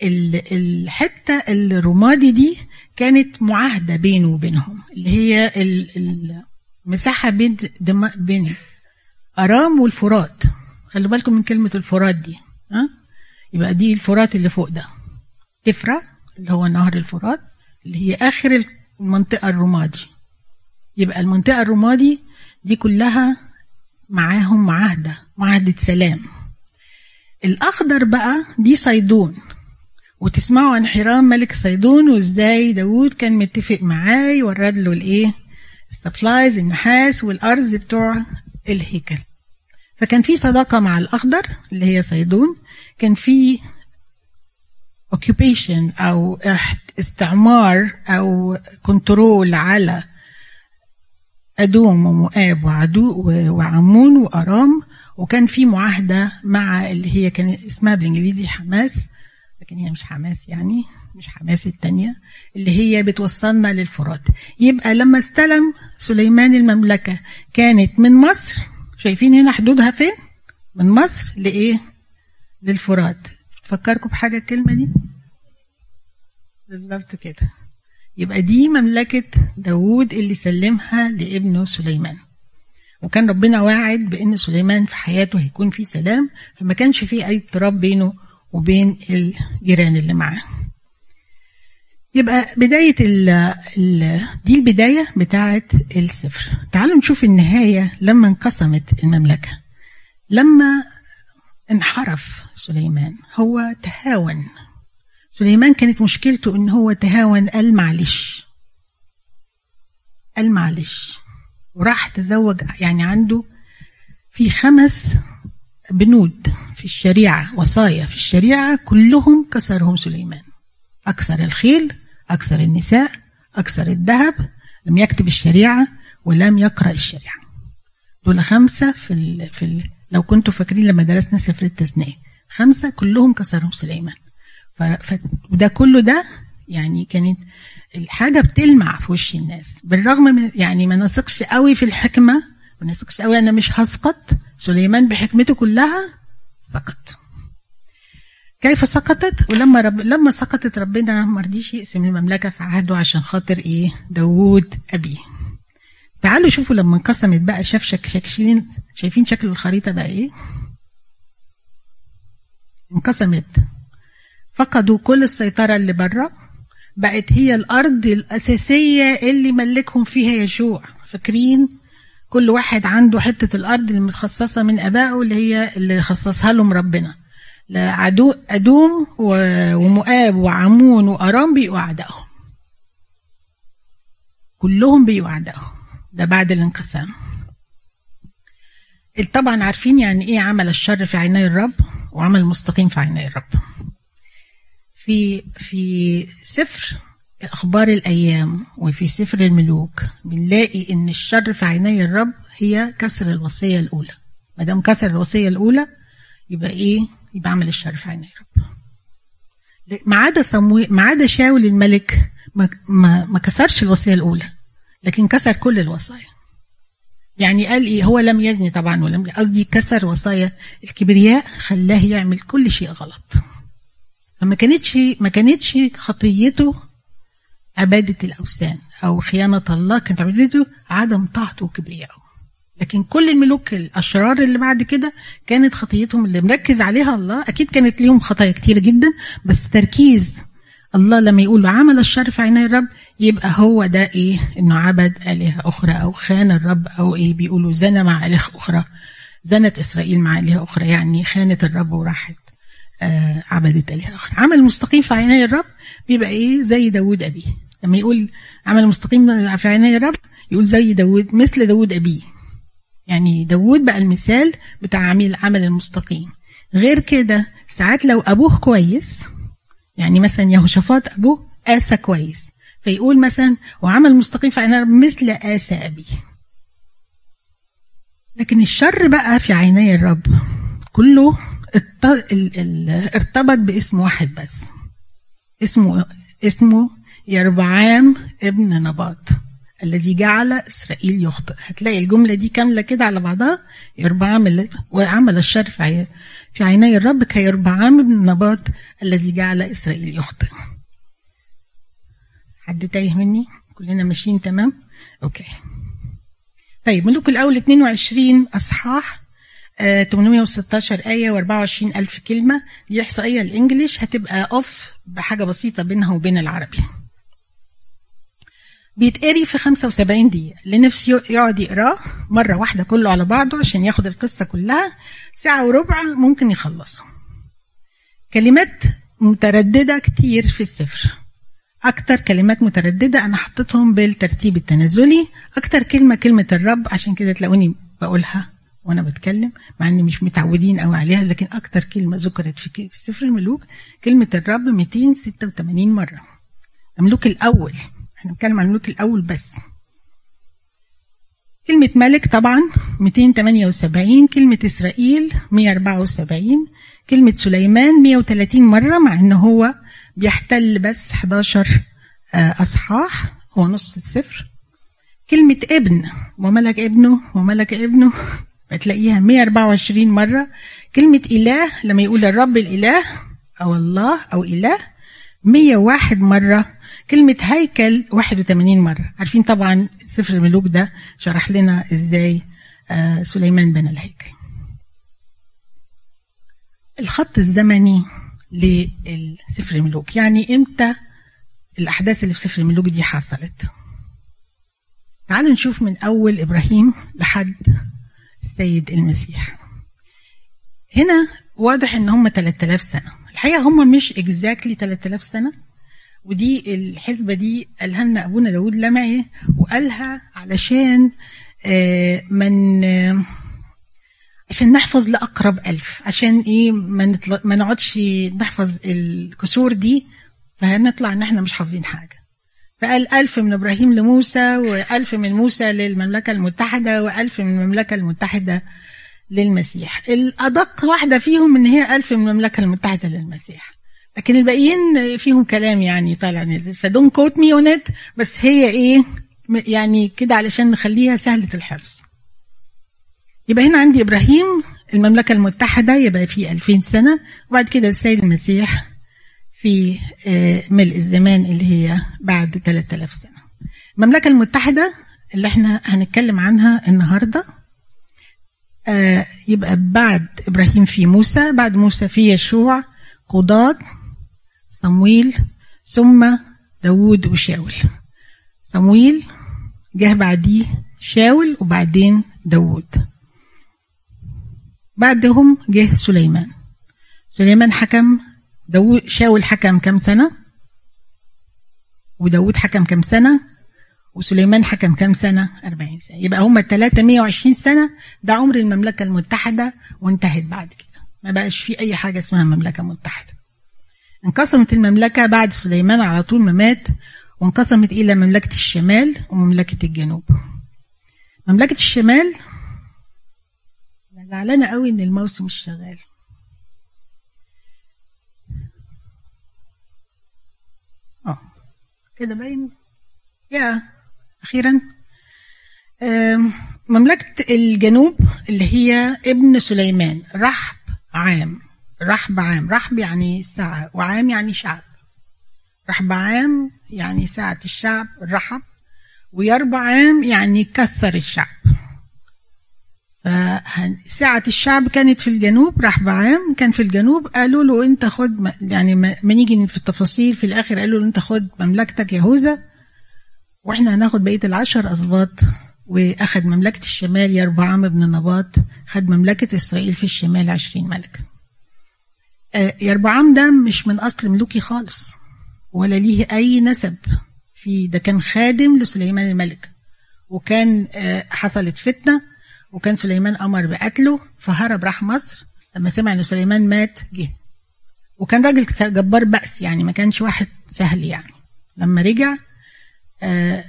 الحتة الرمادي دي كانت معاهدة بينه وبينهم اللي هي المساحة بين بين أرام والفرات. خلوا بالكم من كلمة الفرات دي ها؟ يبقى دي الفرات اللي فوق ده. تفرة اللي هو نهر الفرات اللي هي آخر المنطقة الرمادي. يبقى المنطقة الرمادي دي كلها معاهم معاهدة معاهدة سلام. الأخضر بقى دي صيدون. وتسمعوا عن حيرام ملك صيدون وازاي داوود كان متفق معاه يورد له الايه؟ ال supplies النحاس والارز بتوع الهيكل. فكان في صداقة مع الأخضر اللي هي صيدون. كان في occupation أو استعمار أو كنترول على أدوم ومؤاب وعدو وعمون وأرام. وكان في معاهدة مع اللي هي كان اسمها بالإنجليزي حماس. لكن هي مش حماس يعني مش حماس التانية اللي هي بتوصلنا للفرات. يبقى لما استلم سليمان المملكة كانت من مصر شايفين هنا حدودها فين؟ من مصر لإيه؟ للفرات. فكركم بحاجة الكلمة دي؟ بالظبط كده. يبقى دي مملكة داوود اللي سلمها لابنه سليمان. وكان ربنا واعد بأن سليمان في حياته هيكون في سلام فما كانش في أي اضطراب بينه وبين الجيران اللي معاه. يبقى بداية ال ال دي البداية بتاعة السفر تعالوا نشوف النهاية لما انقسمت المملكة. لما انحرف سليمان هو تهاون. سليمان كانت مشكلته إن هو تهاون قال معلش. قال معلش. وراح تزوج يعني عنده في خمس بنود في الشريعة وصايا في الشريعة كلهم كسرهم سليمان. أكثر الخيل أكثر النساء أكثر الذهب لم يكتب الشريعة ولم يقرأ الشريعة. دول خمسة في ال في ال لو كنتوا فاكرين لما درسنا سفر التثنية خمسة كلهم كسرهم سليمان. وده كله ده يعني كانت الحاجة بتلمع في وش الناس. بالرغم من يعني ما نثقش قوي في الحكمة ما نثقش قوي أنا مش هسقط سليمان بحكمته كلها سقط. كيف سقطت؟ ولما رب لما سقطت ربنا ما رضيش يقسم المملكة في عهده عشان خاطر إيه؟ داوود أبيه. تعالوا شوفوا لما انقسمت بقى شاف شك شايفين شايفين شكل الخريطة بقى إيه؟ انقسمت. فقدوا كل السيطرة اللي بره بقت هي الأرض الأساسية اللي ملكهم فيها يشوع فاكرين؟ كل واحد عنده حتة الأرض اللي متخصصه من أبائه اللي هي اللي خصصها لهم ربنا. عدو أدوم ومؤاب وعمون وأرام بيقوا أعدائهم. كلهم بيقوا أعدائهم. ده بعد الانقسام. طبعا عارفين يعني إيه عمل الشر في عيني الرب وعمل مستقيم في عيني الرب. في في سفر إخبار الأيام وفي سفر الملوك بنلاقي إن الشر في عيني الرب هي كسر الوصية الأولى. ما دام كسر الوصية الأولى يبقى إيه؟ يبقى عمل الشر في عيني رب ما عدا ما عدا شاول الملك ما, ما, ما كسرش الوصية الأولى لكن كسر كل الوصايا. يعني قال إيه؟ هو لم يزني طبعا ولم قصدي كسر وصايا الكبرياء خلاه يعمل كل شيء غلط. فما كانتش ما كانتش خطيته عبادة الأوثان أو خيانة الله كانت عبادته عدم طاعته وكبريائه. لكن كل الملوك الأشرار اللي بعد كده كانت خطيتهم اللي مركز عليها الله أكيد كانت ليهم خطايا كتيرة جدا بس تركيز الله لما يقول عمل الشر في عيني الرب يبقى هو ده إيه؟ إنه عبد آلهة أخرى أو خان الرب أو إيه؟ بيقولوا زنى مع اله أخرى. زنت إسرائيل مع آلهة أخرى يعني خانت الرب وراحت آه عبدت آلهة أخرى. عمل مستقيم في عيني الرب بيبقى إيه؟ زي داود أبيه. لما يقول عمل مستقيم في عيني الرب يقول زي داود مثل داود أبيه. يعني داود بقى المثال بتاع عميل عمل المستقيم. غير كده ساعات لو أبوه كويس يعني مثلا يهوشافاط أبوه آسى كويس. فيقول مثلا وعمل مستقيم فأنا مثل آسى أبي لكن الشر بقى في عيني الرب كله ارتبط باسم واحد بس. اسمه اسمه يربعام ابن نباط الذي جعل إسرائيل يخطئ. هتلاقي الجملة دي كاملة كده على بعضها. يربعام وعمل الشر في في عيني الرب كيربعام ابن نباط الذي جعل إسرائيل يخطئ. حد تايه مني؟ كلنا ماشيين تمام؟ أوكي. طيب ملوك الأول 22 أصحاح آه 816 آية و24 ألف كلمة. دي إحصائية الإنجليش هتبقى أوف بحاجة بسيطة بينها وبين العربي. بيتقري في 75 دقيقة. اللي نفسه يقعد يقراه مرة واحدة كله على بعضه عشان ياخد القصة كلها. ساعة وربع ممكن يخلصه. كلمات مترددة كتير في السفر أكتر كلمات مترددة أنا حطيتهم بالترتيب التنازلي. أكتر كلمة كلمة الرب عشان كده تلاقوني بقولها وأنا بتكلم مع إني مش متعودين أوي عليها لكن أكتر كلمة ذكرت في سفر الملوك كلمة الرب 286 مرة. الملوك الأول. إحنا بنتكلم عن الملوك الأول بس. كلمة ملك طبعا 278 كلمة إسرائيل 174 كلمة سليمان 130 مرة مع إن هو بيحتل بس 11 أصحاح هو نص السفر. كلمة ابن وملك ابنه وملك ابنه بتلاقيها 124 مرة. كلمة إله لما يقول الرب الإله أو الله أو إله 101 مرة كلمة هيكل 81 مرة. عارفين طبعا سفر الملوك ده شرح لنا إزاي سليمان بنى الهيكل. الخط الزمني لسفر الملوك. يعني إمتى الأحداث اللي في سفر الملوك دي حصلت؟ تعالوا نشوف من أول إبراهيم لحد السيد المسيح. هنا واضح إن هم 3000 سنة. الحقيقة هم مش اكزاكتلي 3000 سنة ودي الحسبة دي قالها لنا أبونا داود لمعي وقالها علشان من عشان نحفظ لأقرب ألف عشان إيه ما, نطلع ما نقعدش نحفظ الكسور دي فهنطلع إن إحنا مش حافظين حاجة. فقال ألف من إبراهيم لموسى وألف من موسى للمملكة المتحدة وألف من المملكة المتحدة للمسيح. الأدق واحدة فيهم إن هي ألف من المملكة المتحدة للمسيح. لكن الباقيين فيهم كلام يعني طالع نازل. ف don't quote me on بس هي إيه يعني كده علشان نخليها سهلة الحفظ. يبقى هنا عندي إبراهيم المملكة المتحدة يبقى في 2000 سنة. وبعد كده السيد المسيح في ملء الزمان اللي هي بعد 3000 سنة. المملكة المتحدة اللي إحنا هنتكلم عنها النهارده يبقى بعد إبراهيم في موسى بعد موسى في يشوع قضاة صمويل ثم داود وشاول. صمويل جه بعديه شاول وبعدين داود بعدهم جه سليمان. سليمان حكم داود شاول حكم كم سنة؟ وداود حكم كم سنة؟ وسليمان حكم كم سنة؟ 40 سنة. يبقى هم الثلاثة 120 سنة ده عمر المملكة المتحدة وانتهت بعد كده. ما بقاش في أي حاجة اسمها مملكة متحدة. انقسمت المملكة بعد سليمان على طول ما مات وانقسمت إلى مملكة الشمال ومملكة الجنوب. مملكة الشمال أنا زعلانة قوي إن الماوس مش شغال كده باين. يا أخيرا مملكة الجنوب اللي هي ابن سليمان رحب عام. رحب عام. رحب يعني ساعة وعام يعني شعب. رحب عام يعني ساعة الشعب رحب. ويربع عام يعني كثر الشعب. ساعة الشعب كانت في الجنوب رحب عام كان في الجنوب. قالوا له انت خد يعني ما نيجي في التفاصيل في الآخر قالوا له انت خد مملكتك يهوذا وإحنا هناخد بقية العشر اسباط وأخد مملكة الشمال يربعام ابن نباط. خد مملكة إسرائيل في الشمال عشرين ملك آه، يربعام ده مش من أصل ملوكي خالص ولا ليه أي نسب في ده كان خادم لسليمان الملك وكان آه، حصلت فتنة وكان سليمان أمر بقتله فهرب راح مصر لما سمع إن سليمان مات جه. وكان راجل جبار بأس يعني ما كانش واحد سهل يعني. لما رجع آه،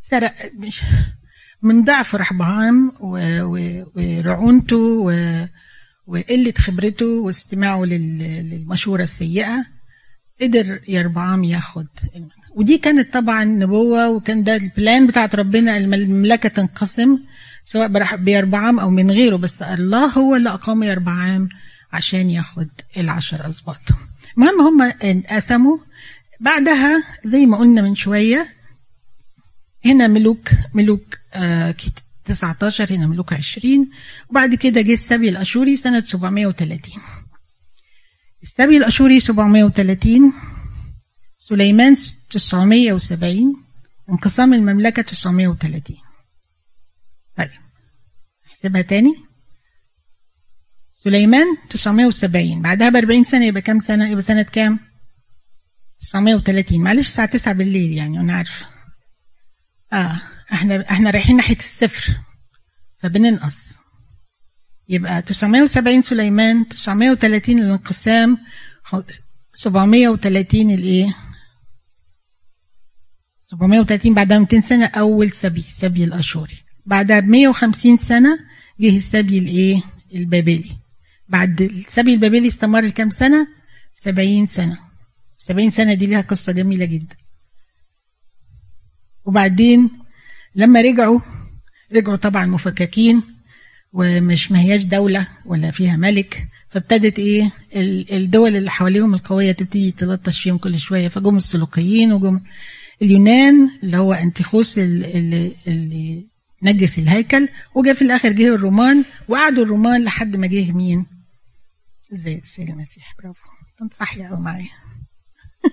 سرق مش من ضعف رحبعام ورعونته وقلة خبرته واستماعه للمشورة السيئة قدر يربعام ياخد ودي كانت طبعا نبوة وكان ده البلان بتاعت ربنا المملكة تنقسم سواء بيربعام أو من غيره بس الله هو اللي أقام يربعام عشان ياخد العشر أسباط المهم هم انقسموا. بعدها زي ما قلنا من شوية هنا ملوك ملوك آه 19 هنا ملوك 20 وبعد كده جه السبي الأشوري سنة 730 السبي الأشوري 730 سليمان 970 انقسام المملكة 930 طيب احسبها تاني. سليمان 970 بعدها ب 40 سنة يبقى كام سنة؟ يبقى سنة كام؟ 930 معلش الساعة 9 بالليل يعني أنا عارفة. آه. إحنا إحنا رايحين ناحية الصفر فبننقص. يبقى 970 سليمان 930 الانقسام 730 الايه 730 بعدها 200 سنة أول سبي سبي الأشوري. بعدها ب 150 سنة جه السبي الإيه؟ البابلي. بعد السبي البابلي استمر كام سنة؟ 70 سنة. 70 سنة دي ليها قصة جميلة جدا. وبعدين لما رجعوا رجعوا طبعا مفككين ومش ما هياش دولة ولا فيها ملك فابتدت إيه الدول اللي حواليهم القوية تبتدي تلطش فيهم كل شوية فجم السلوقيين وجم اليونان اللي هو أنتيخوس اللي, اللي نجس الهيكل وجا في الآخر جه الرومان وقعدوا الرومان لحد ما جه مين؟ زي السيد المسيح. برافو. تنصحي قوي معايا.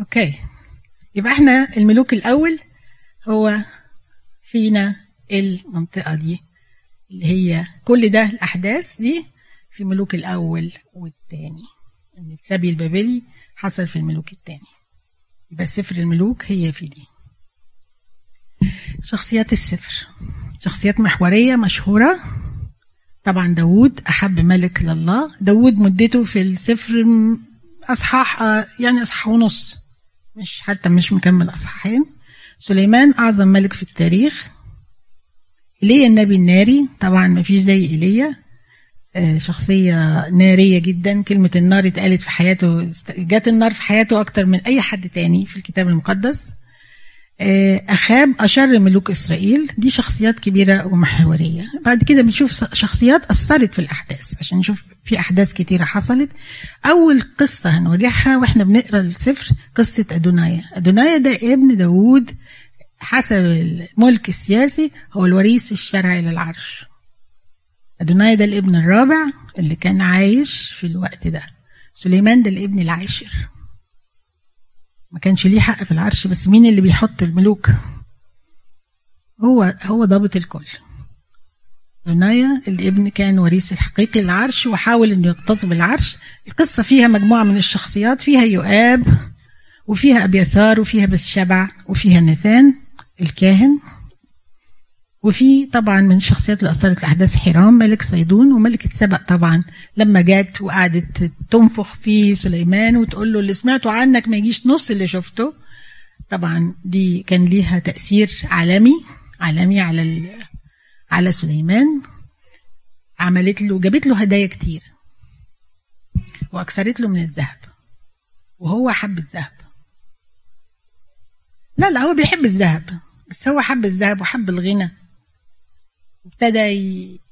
أوكي. يبقى إحنا الملوك الأول هو فينا المنطقة دي اللي هي كل ده الأحداث دي في ملوك الأول والثاني السبي البابلي حصل في الملوك الثاني يبقى سفر الملوك هي في دي. شخصيات السفر. شخصيات محورية مشهورة. طبعا داوود أحب ملك لله. داوود مدته في السفر أصحاح يعني أصحاح ونص. مش حتى مش مكمل أصحاحين. سليمان أعظم ملك في التاريخ. ايليا النبي الناري. طبعا ما فيش زي إيليا. آه، شخصية نارية جدا. كلمة النار اتقالت في حياته جات النار في حياته أكتر من أي حد تاني في الكتاب المقدس. أخاب أشر ملوك إسرائيل. دي شخصيات كبيرة ومحورية. بعد كده بنشوف شخصيات أثرت في الأحداث عشان نشوف في أحداث كتيرة حصلت. أول قصة هنواجهها وإحنا بنقرأ السفر قصة أدونايا. أدونايا ده ابن داوود حسب الملك السياسي هو الوريث الشرعي للعرش. أدونايا ده الابن الرابع اللي كان عايش في الوقت ده. سليمان ده الابن العاشر. ما كانش ليه حق في العرش بس مين اللي بيحط الملوك؟ هو هو ضابط الكل. رنايا الابن كان وريث الحقيقي للعرش وحاول إنه يغتصب العرش. القصة فيها مجموعة من الشخصيات فيها يؤاب وفيها أبيثار وفيها بسشبع وفيها نثان الكاهن. وفي طبعا من الشخصيات اللي أثرت الاحداث حرام ملك صيدون وملكة سبق طبعا. لما جت وقعدت تنفخ في سليمان وتقول له اللي سمعته عنك ما يجيش نص اللي شفته. طبعا دي كان ليها تأثير عالمي عالمي على على سليمان. عملت له جابت له هدايا كتير. وأكثرت له من الذهب. وهو حب الذهب. لا لا هو بيحب الذهب. بس هو حب الذهب وحب الغنى. ابتدى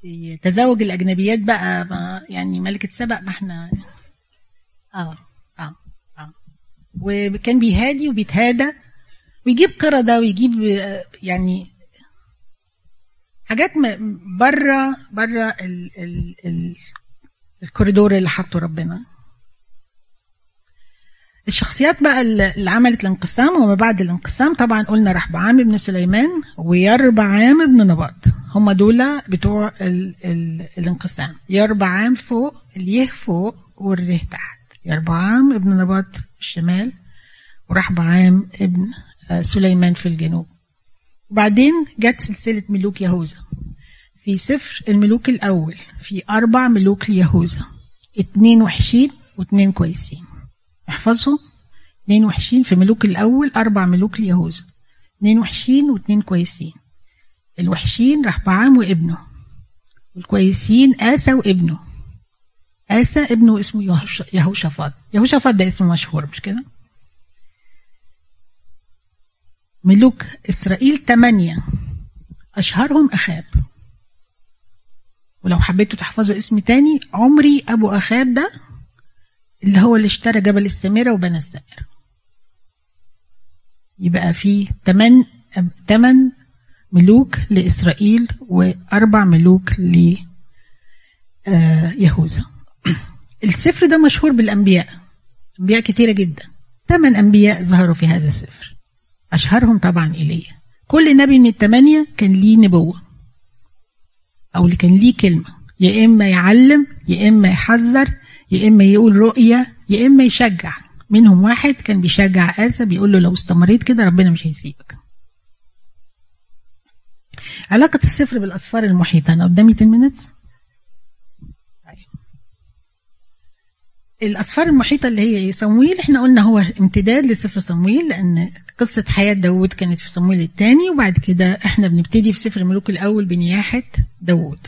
يتزوج الأجنبيات بقى يعني ملكة سبق ما إحنا آه آه آه. وكان بيهادي وبيتهادى ويجيب قردة ويجيب يعني حاجات بره بره ال ال ال الكوريدور اللي حطه ربنا. الشخصيات بقى اللي عملت الانقسام وما بعد الانقسام طبعا قلنا رحبعام ابن سليمان ويربعام ابن نباط. هم دول بتوع ال ال الانقسام. يربعام فوق اليه فوق والره تحت. يربعام ابن نباط الشمال ورحبعام ابن سليمان في الجنوب. وبعدين جت سلسلة ملوك يهوذا. في سفر الملوك الأول في أربع ملوك ليهوذا. اتنين وحشين واتنين كويسين. احفظهم. اتنين وحشين في ملوك الأول أربع ملوك ليهوذا اتنين وحشين واتنين كويسين. الوحشين رحبعام وابنه. والكويسين آسى وابنه. آسى ابنه اسمه يهوشافاط. يهوشافاط ده اسمه مشهور مش كده؟ ملوك إسرائيل ثمانية أشهرهم أخاب. ولو حبيتوا تحفظوا اسم تاني عمري أبو أخاب ده اللي هو اللي اشترى جبل السامرة وبنى السامرة يبقى في تمن تمن ملوك لإسرائيل وأربع ملوك ل يهوذا السفر ده مشهور بالأنبياء. أنبياء كتيرة جدا. ثمان أنبياء ظهروا في هذا السفر. أشهرهم طبعا إيليا. كل نبي من الثمانية كان ليه نبوة. أو اللي كان ليه كلمة. يا إما يعلم يا إما يحذر يا إما يقول رؤية يا إما يشجع. منهم واحد كان بيشجع آسى بيقول له لو استمريت كده ربنا مش هيسيبك. علاقة السفر بالأسفار المحيطة. أنا قدامي 10 minutes الأسفار المحيطة اللي هي صمويل. إحنا قلنا هو امتداد لسفر صمويل لأن قصة حياة داود كانت في صمويل الثاني وبعد كده إحنا بنبتدي في سفر الملوك الأول بنياحة داود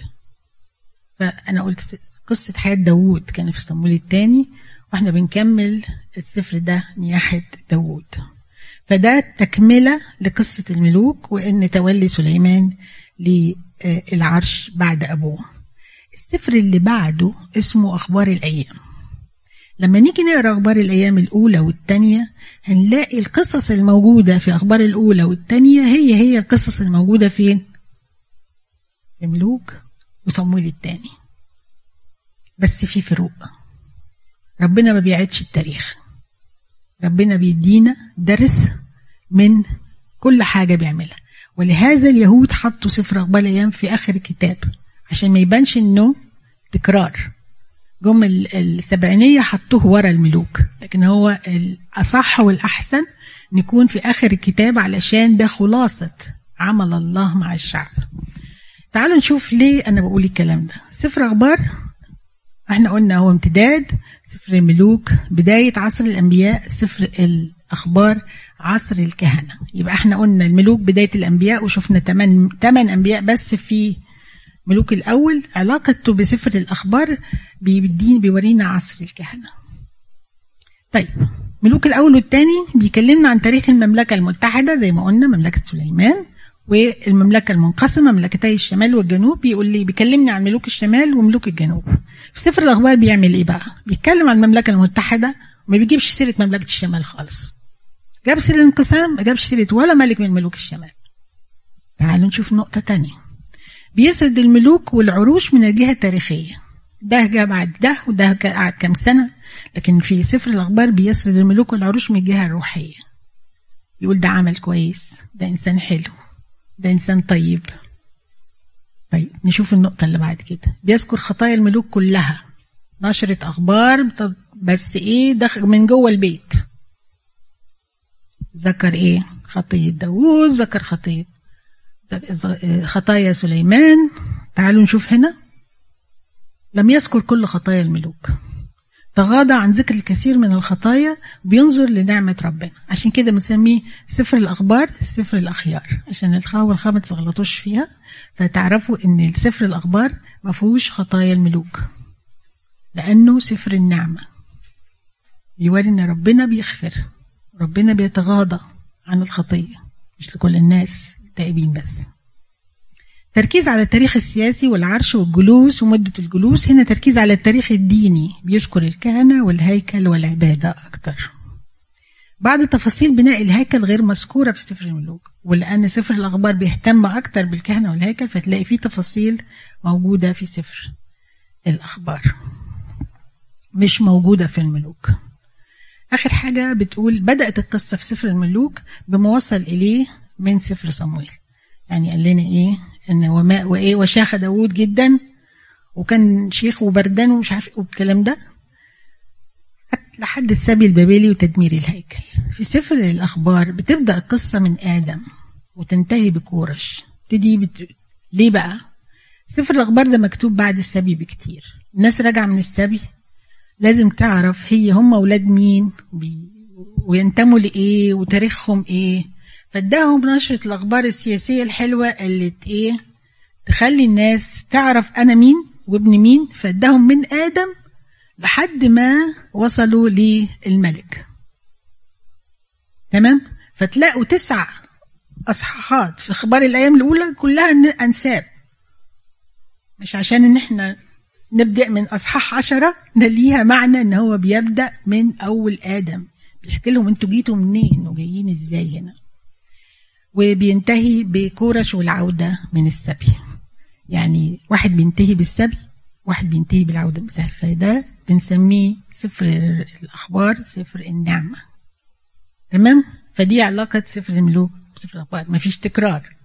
فأنا قلت قصة حياة داود كانت في صمويل الثاني وإحنا بنكمل السفر ده نياحة داود فده تكملة لقصة الملوك وإن تولي سليمان للعرش بعد أبوه. السفر اللي بعده اسمه أخبار الأيام. لما نيجي نقرأ أخبار الأيام الأولى والثانيه هنلاقي القصص الموجودة في أخبار الأولى والثانيه هي هي القصص الموجودة فين؟ في ملوك وصمويل الثاني بس في فروق. ربنا ما بيعيدش التاريخ. ربنا بيدينا درس من كل حاجة بيعملها. ولهذا اليهود حطوا سفر أخبار الأيام في آخر الكتاب عشان ما يبانش إنه تكرار. جم السبعينية حطوه ورا الملوك لكن هو الأصح والأحسن نكون في آخر الكتاب علشان ده خلاصة عمل الله مع الشعب. تعالوا نشوف ليه أنا بقول الكلام ده. سفر أخبار؟ إحنا قلنا هو امتداد سفر الملوك بداية عصر الأنبياء سفر الأخبار عصر الكهنة. يبقى إحنا قلنا الملوك بداية الأنبياء وشفنا تمن, تمن أنبياء بس في ملوك الأول. علاقته بسفر الأخبار بيدين بيورينا عصر الكهنة. طيب ملوك الأول والثاني بيكلمنا عن تاريخ المملكة المتحدة زي ما قلنا مملكة سليمان. والمملكة المنقسمة مملكتي الشمال والجنوب بيقول لي بيكلمني عن ملوك الشمال وملوك الجنوب. في سفر الأخبار بيعمل إيه بقى؟ بيتكلم عن المملكة المتحدة وما بيجيبش سيرة مملكة الشمال خالص. جاب سيرة الانقسام ما جابش سيرة ولا ملك من ملوك الشمال. تعالوا نشوف نقطة تانية. بيسرد الملوك والعروش من الجهة التاريخية. ده جاء بعد ده وده قعد كام سنة لكن في سفر الأخبار بيسرد الملوك والعروش من الجهة الروحية. يقول ده عمل كويس ده إنسان حلو. ده إنسان طيب. طيب نشوف النقطة اللي بعد كده. بيذكر خطايا الملوك كلها. نشرة أخبار بس إيه؟ دخل من جوه البيت. ذكر إيه؟ خطية داوود ذكر خطية خطايا سليمان. تعالوا نشوف هنا. لم يذكر كل خطايا الملوك. تغاضى عن ذكر الكثير من الخطايا بينظر لنعمة ربنا. عشان كده بنسميه سفر الأخبار سفر الأخيار. عشان الخاء والخاء ما تغلطوش فيها فتعرفوا إن سفر الأخبار ما فيهوش خطايا الملوك. لأنه سفر النعمة. يوري إن ربنا بيغفر. ربنا بيتغاضى عن الخطية. مش لكل الناس التائبين بس. تركيز على التاريخ السياسي والعرش والجلوس ومدة الجلوس. هنا تركيز على التاريخ الديني بيذكر الكهنة والهيكل والعبادة أكتر. بعض تفاصيل بناء الهيكل غير مذكورة في سفر الملوك. ولأن سفر الأخبار بيهتم أكتر بالكهنة والهيكل فتلاقي فيه تفاصيل موجودة في سفر الأخبار. مش موجودة في الملوك. آخر حاجة بتقول بدأت القصة في سفر الملوك بما وصل إليه من سفر صمويل. يعني قال لنا إيه؟ إن وما وإيه وشاخ داوود جدا وكان شيخ وبردان ومش عارف والكلام ده. لحد السبي البابلي وتدمير الهيكل. في سفر الأخبار بتبدأ القصة من آدم وتنتهي بكورش تدي بت... ليه بقى؟ سفر الأخبار ده مكتوب بعد السبي بكتير. الناس راجعة من السبي. لازم تعرف هي هم أولاد مين بي... وينتموا لإيه وتاريخهم إيه. فاداهم نشرة الأخبار السياسية الحلوة اللي إيه تخلي الناس تعرف أنا مين وابن مين فاداهم من آدم لحد ما وصلوا للملك. تمام؟ فتلاقوا تسع أصحاحات في أخبار الأيام الأولى كلها أنساب. مش عشان إن إحنا نبدأ من أصحاح عشرة ده ليها معنى إن هو بيبدأ من أول آدم. بيحكي لهم أنتوا جيتوا منين وجايين إزاي هنا؟ وبينتهي بكورش والعودة من السبي. يعني واحد بينتهي بالسبي واحد بينتهي بالعودة. من السبي فده بنسميه سفر الأخبار سفر النعمة. تمام؟ فدي علاقة سفر الملوك بسفر الأخبار. مفيش تكرار.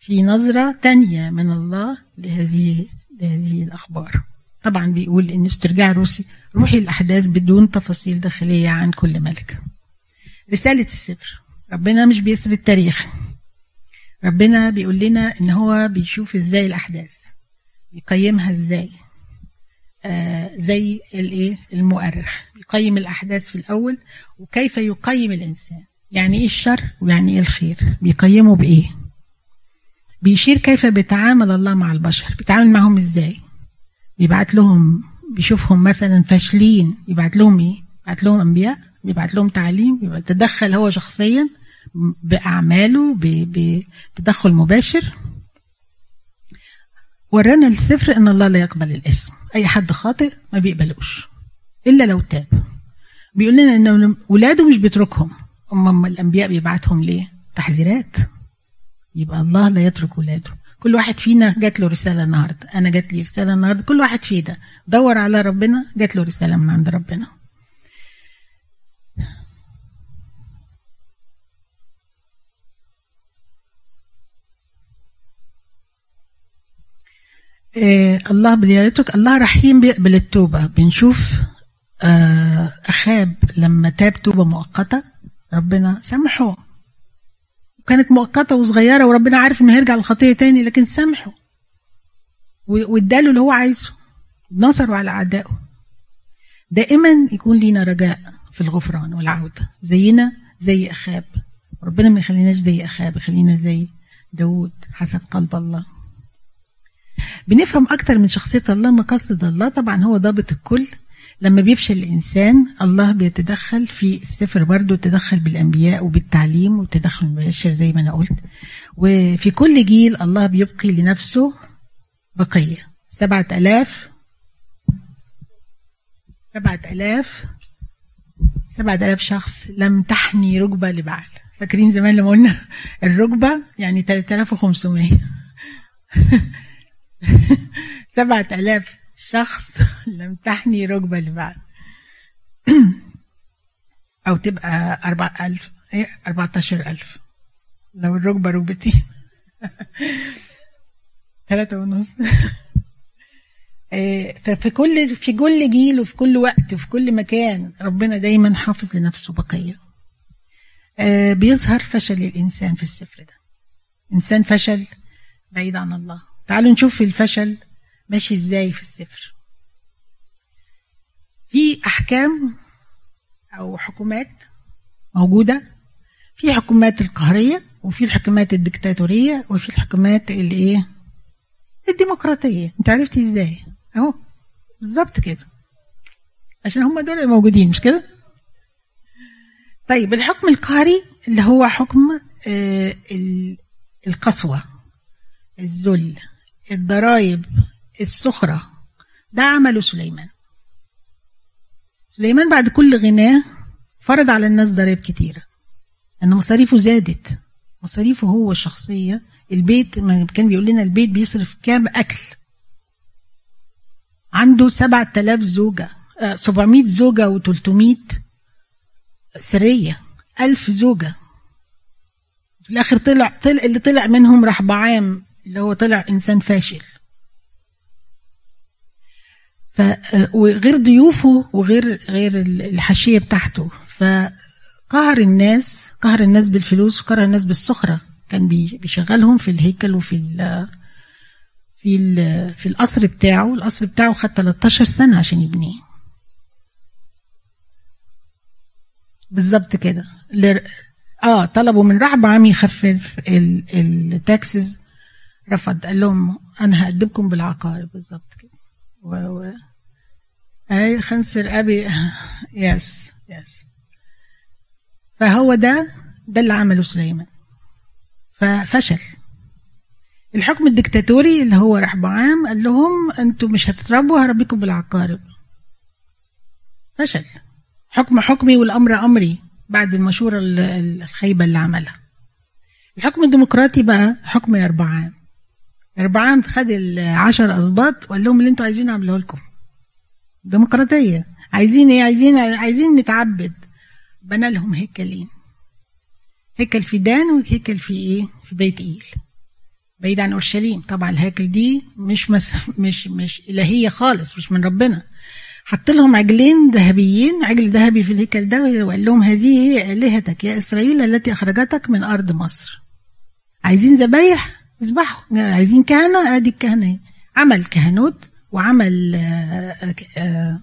في نظرة تانية من الله لهذه لهذه الأخبار. طبعا بيقول إن استرجاع روسي روحي الأحداث بدون تفاصيل داخلية عن كل ملك. رسالة السفر. ربنا مش بيسر التاريخ. ربنا بيقول لنا إن هو بيشوف إزاي الأحداث يقيمها إزاي. آه زي الايه المؤرخ يقيم الأحداث في الأول وكيف يقيم الإنسان. يعني إيه الشر ويعني إيه الخير؟ بيقيمه بإيه؟ بيشير كيف بيتعامل الله مع البشر بيتعامل معهم إزاي؟ بيبعت لهم بيشوفهم مثلا فاشلين يبعت لهم إيه؟ يبعت لهم أنبياء بيبعت لهم تعليم يتدخل هو شخصيا بأعماله بتدخل مباشر. ورانا السفر إن الله لا يقبل الاسم. أي حد خاطئ ما بيقبلوش. إلا لو تاب. بيقول لنا إن ولاده مش بيتركهم. اما الأنبياء بيبعتهم ليه؟ تحذيرات. يبقى الله لا يترك ولاده. كل واحد فينا جات له رسالة النهارده. أنا جات لي رسالة النهارده. كل واحد فينا. دور على ربنا جات له رسالة من عند ربنا. إيه الله بيترك الله رحيم بيقبل التوبة. بنشوف آه أخاب لما تاب توبة مؤقتة ربنا سامحه. وكانت مؤقتة وصغيرة وربنا عارف إنه هيرجع للخطية تاني لكن سامحه. واداله اللي هو عايزه. نصره على أعدائه. دائما يكون لينا رجاء في الغفران والعودة زينا زي أخاب. ربنا ما يخليناش زي أخاب يخلينا زي داود حسب قلب الله. بنفهم أكتر من شخصية الله مقصد الله. طبعا هو ضابط الكل. لما بيفشل الإنسان الله بيتدخل في السفر برضه تدخل بالأنبياء وبالتعليم وتدخل مباشر زي ما أنا قلت. وفي كل جيل الله بيبقي لنفسه بقية. سبعة ألاف سبعة ألاف سبعة ألاف شخص لم تحني ركبة لبعل. فاكرين زمان لما قلنا الركبة يعني 3500 سبعة آلاف شخص لم تحني ركبة لبعض. أو تبقى أربعة ألف إيه أربعتاشر ألف لو الركبة ركبتين. ثلاثة ونص. ففي كل في كل جيل وفي كل وقت وفي كل مكان ربنا دايما حافظ لنفسه بقية. بيظهر فشل الإنسان في السفر ده. إنسان فشل بعيد عن الله. تعالوا نشوف الفشل ماشي إزاي في السفر في أحكام أو حكومات موجودة في حكومات القهرية وفي الحكومات الدكتاتورية وفي الحكومات اللي إيه الديمقراطية. أنت عرفتي إزاي؟ أهو بالظبط كده. عشان هم دول الموجودين مش كده؟ طيب الحكم القهري اللي هو حكم آه، القسوة الذل. الضرائب السخرة ده عمله سليمان. سليمان بعد كل غناه فرض على الناس ضرائب كتيرة. أن مصاريفه زادت. مصاريفه هو الشخصية. البيت كان بيقول لنا البيت بيصرف كام أكل. عنده سبعة آلاف زوجة. آه، سبعمائة زوجة وتلتمائة سرية. ألف زوجة. في الآخر طلع, طلع اللي طلع منهم راح بعام اللي هو طلع إنسان فاشل. ف وغير ضيوفه وغير غير الحاشية بتاعته. فقهر الناس قهر الناس بالفلوس وقهر الناس بالسخرة. كان بيشغلهم في الهيكل وفي ال في ال في القصر بتاعه. القصر بتاعه خد 13 سنة عشان يبنيه. بالظبط كده. آه طلبوا من رحب عام يخفف التاكسز رفض قال لهم أنا هقدمكم بالعقار. بالظبط كده. و... و... أي خنصر أبي يس يس فهو ده ده اللي عمله سليمان. ففشل. الحكم الدكتاتوري اللي هو رحبعام قال لهم أنتوا مش هتتربوا هربيكم بالعقارب فشل. حكم حكمي والأمر أمري بعد المشورة الخيبة اللي عملها. الحكم الديمقراطي بقى حكم يربعام يربعام خد العشر أسباط وقال لهم اللي أنتوا عايزين اعمله لكم. ديمقراطية. عايزين إيه؟ عايزين عايزين نتعبد. بنى لهم هيكلين. هيكل في دان وهيكل في إيه؟ في بيت إيل. بعيد عن أورشليم. طبعا الهيكل دي مش مس مش مش إلهية خالص مش من ربنا. حط لهم عجلين ذهبيين عجل ذهبي في الهيكل ده وقال لهم هذه هي آلهتك يا إسرائيل التي أخرجتك من أرض مصر. عايزين ذبايح؟ اذبحوا عايزين كهنة ادي الكهنة عمل كهنوت وعمل آه، آه،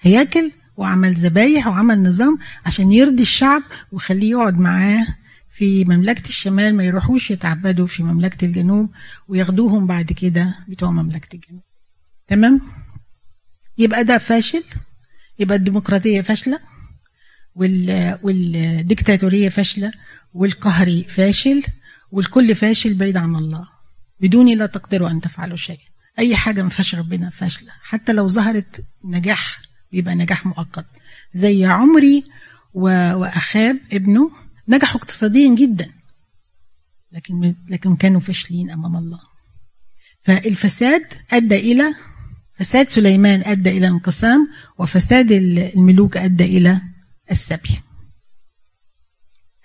هياكل وعمل ذبايح وعمل نظام عشان يرضي الشعب ويخليه يقعد معاه في مملكة الشمال ما يروحوش يتعبدوا في مملكة الجنوب وياخدوهم بعد كده بتوع مملكة الجنوب تمام؟ يبقى ده فاشل يبقى الديمقراطية فاشلة والديكتاتورية فاشلة والقهري فاشل والكل فاشل بعيد عن الله. بدوني لا تقدروا أن تفعلوا شيء أي حاجة ما فيهاش ربنا فاشلة. حتى لو ظهرت نجاح يبقى نجاح مؤقت. زي عمري وأخاب ابنه نجحوا اقتصاديا جدا. لكن لكن كانوا فاشلين أمام الله. فالفساد أدى إلى فساد سليمان أدى إلى انقسام وفساد الملوك أدى إلى السبي.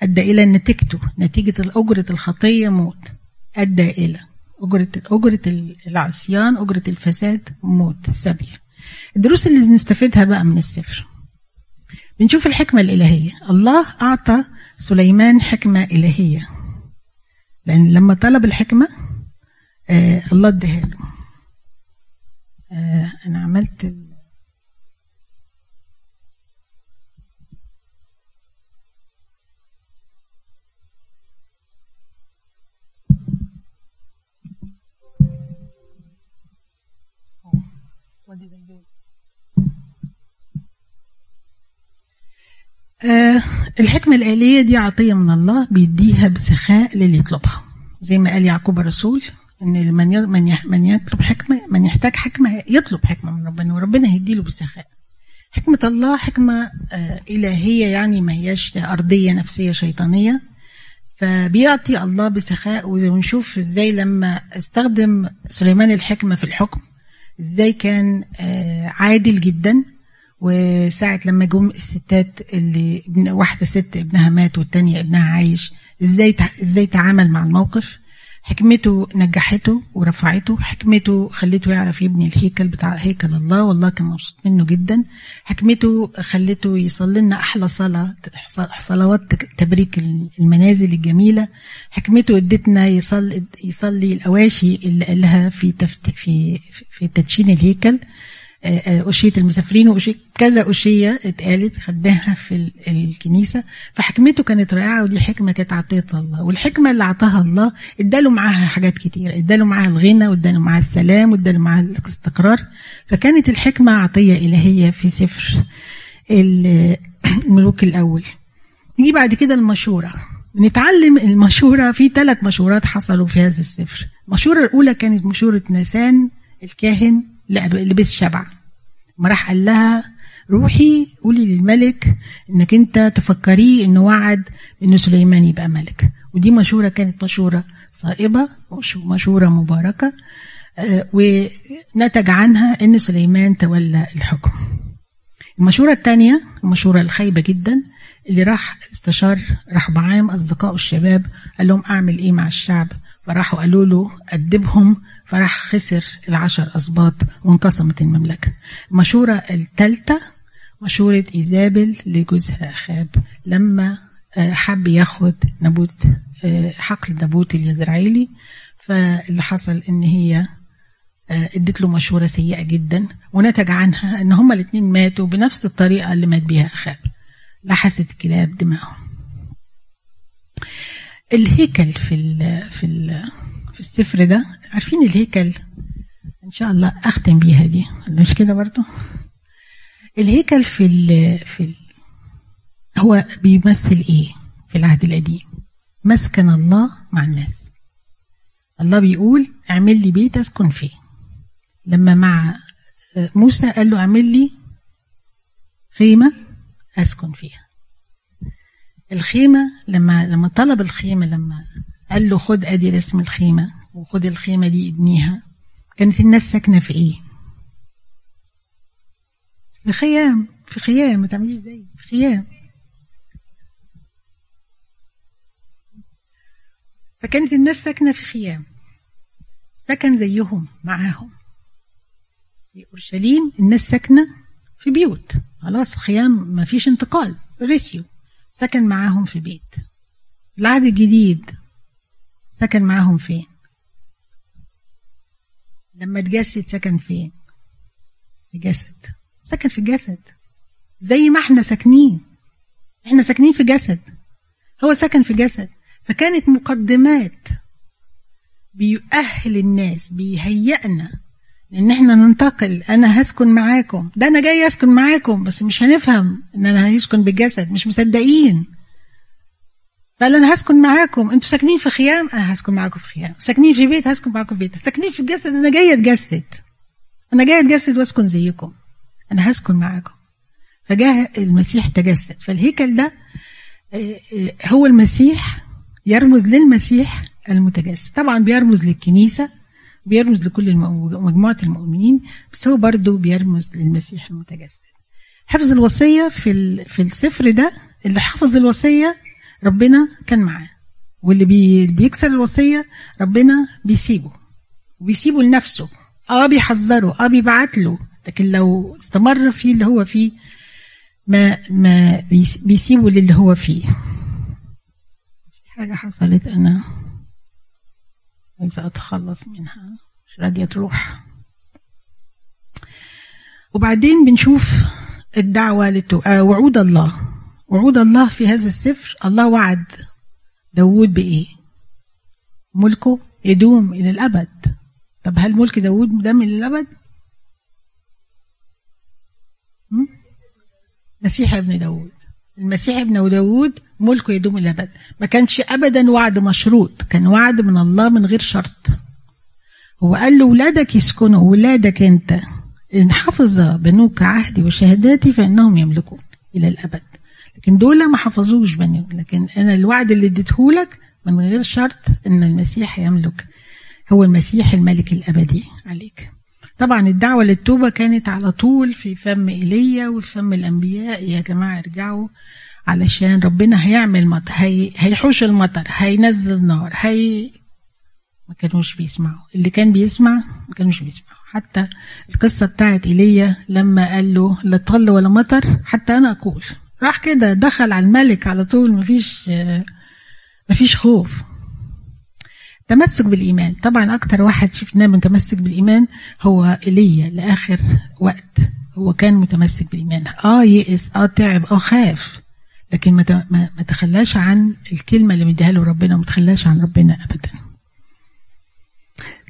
أدى إلى نتيجته نتيجة أجرة الخطية موت. أدى إلى أجرة أجرة العصيان أجرة الفساد موت. سبي الدروس اللي نستفيدها بقى من السفر. بنشوف الحكمة الإلهية. الله أعطى سليمان حكمة إلهية. لأن لما طلب الحكمة آه الله اداها له. آه أنا عملت آه الحكمة الآلية دي عطية من الله بيديها بسخاء للي يطلبها زي ما قال يعقوب الرسول إن من من من يطلب حكمة من يحتاج حكمة يطلب حكمة من ربنا وربنا هيديله بالسخاء حكمة الله حكمة آه، إلهية يعني ما هياش أرضية نفسية شيطانية. فبيعطي الله بسخاء ونشوف إزاي لما استخدم سليمان الحكمة في الحكم إزاي كان آه، عادل جدا. وساعة لما جم الستات اللي واحدة ست ابنها مات والتانية ابنها عايش إزاي إزاي تعامل مع الموقف؟ حكمته نجحته ورفعته حكمته خلته يعرف يبني الهيكل بتاع هيكل الله والله كان مبسوط منه جدا. حكمته خلته يصلي لنا أحلى صلاة صلوات تبريك المنازل الجميلة. حكمته ادتنا يصلي يصلي الأواشي اللي قالها في في في تدشين الهيكل. أشية المسافرين وأشية كذا أشية اتقالت خدناها في الكنيسة فحكمته كانت رائعة ودي حكمة كانت عطية الله. والحكمة اللي أعطاها الله اداله معاها حاجات كتيرة اداله معاها الغنى واداله معاها السلام واداله معاها الاستقرار. فكانت الحكمة عطية إلهية في سفر الملوك الأول. نيجي بعد كده المشورة. نتعلم المشورة في ثلاث مشورات حصلوا في هذا السفر. المشورة الأولى كانت مشورة ناسان الكاهن لبس شبع. ما راح قال لها روحي قولي للملك إنك أنت تفكريه إنه وعد إن سليمان يبقى ملك. ودي مشورة كانت مشورة صائبة مشورة مباركة آه، ونتج عنها إن سليمان تولى الحكم. المشورة الثانية المشورة الخايبة جدا اللي راح استشار رحبعام أصدقائه الشباب قال لهم أعمل إيه مع الشعب؟ فراحوا قالوا له أدبهم فراح خسر العشر أسباط وانقسمت المملكة. المشورة الثالثة مشورة إيزابل لجوزها أخاب لما آه، حب ياخد نبوت آه، حقل نبوت اليزرعيلي. فاللي حصل إن هي آه، إدت له مشورة سيئة جدا ونتج عنها إن هما الاثنين ماتوا بنفس الطريقة اللي مات بيها أخاب لحست الكلاب دماغهم. الهيكل في ال في ال في السفر ده عارفين الهيكل؟ إن شاء الله أختم بيها دي. مش كده برضو؟ الهيكل في ال في ال هو بيمثل إيه في العهد القديم؟ مسكن الله مع الناس. الله بيقول اعمل لي بيت أسكن فيه. لما مع موسى قال له اعمل لي خيمة أسكن فيها. الخيمة لما لما طلب الخيمة لما قال له خد أدي رسم الخيمة وخد الخيمة دي ابنيها كانت الناس ساكنة في إيه؟ في خيام في خيام ما تعمليش زي في خيام. فكانت الناس ساكنة في خيام سكن زيهم معاهم. في أورشليم الناس ساكنة في بيوت. خلاص خيام ما فيش انتقال ريسيو. سكن معاهم في بيت. العهد الجديد سكن معاهم فين؟ لما اتجسد سكن فين؟ في جسد. سكن في جسد. زي ما إحنا ساكنين. إحنا ساكنين في جسد. هو سكن في جسد. فكانت مقدمات بيؤهل الناس بيهيئنا إن إحنا ننتقل. أنا هسكن معاكم. ده أنا جاي أسكن معاكم بس مش هنفهم إن أنا هيسكن بالجسد. مش مصدقين. فقال أنا هسكن معاكم. أنتوا ساكنين في خيام؟ أنا هسكن معاكم في خيام. ساكنين في بيت؟ هسكن معاكم في بيت. ساكنين في الجسد أنا جاي أتجسد. أنا جاي أتجسد وأسكن زيكم. أنا هسكن معاكم. فجاء المسيح تجسد. فالهيكل ده آه، آه، هو المسيح يرمز للمسيح المتجسد. طبعا بيرمز للكنيسة. بيرمز لكل مجموعة المؤمنين بس هو برضه بيرمز للمسيح المتجسد. حفظ الوصية في في السفر ده اللي حفظ الوصية ربنا كان معاه. واللي بي بيكسر الوصية ربنا بيسيبه. وبيسيبه لنفسه. آه بيحذره آه بيبعت له. لكن لو استمر في اللي هو فيه ما ما بيسيبه للي هو فيه. حاجة حصلت أنا؟ عايزة أتخلص منها. مش راضية تروح. وبعدين بنشوف الدعوة لتو... آه وعود الله. وعود الله في هذا السفر الله وعد داود بإيه؟ ملكه يدوم إلى الأبد. طب هل ملك داود مدام إلى الأبد؟ مسيح ابن داود المسيح ابن داود ملكه يدوم إلى الابد ما كانش ابدا وعد مشروط كان وعد من الله من غير شرط. هو قال له ولادك يسكنوا ولادك أنت. إن حفظ بنوك عهدي وشهاداتي فإنهم يملكون إلى الأبد. لكن دول ما حفظوش بني لكن أنا الوعد اللي اديته لك من غير شرط إن المسيح يملك. هو المسيح الملك الأبدي عليك. طبعا الدعوة للتوبة كانت على طول في فم إيليا وفي فم الأنبياء يا جماعة ارجعوا علشان ربنا هيعمل مطر هي هيحوش المطر هينزل نار هي ما كانوش بيسمعوا. اللي كان بيسمع ما كانوش بيسمعوا. حتى القصة بتاعت إيليا لما قال له لا طل ولا مطر حتى أنا أقول راح كده دخل على الملك على طول مفيش مفيش خوف. تمسك بالإيمان. طبعا أكتر واحد شفناه متمسك بالإيمان هو إيليا لآخر وقت. هو كان متمسك بالإيمان. آه يئس آه تعب. آه خاف. لكن ما ما تخلاش عن الكلمة اللي مديها له ربنا وما تخلاش عن ربنا ابدا.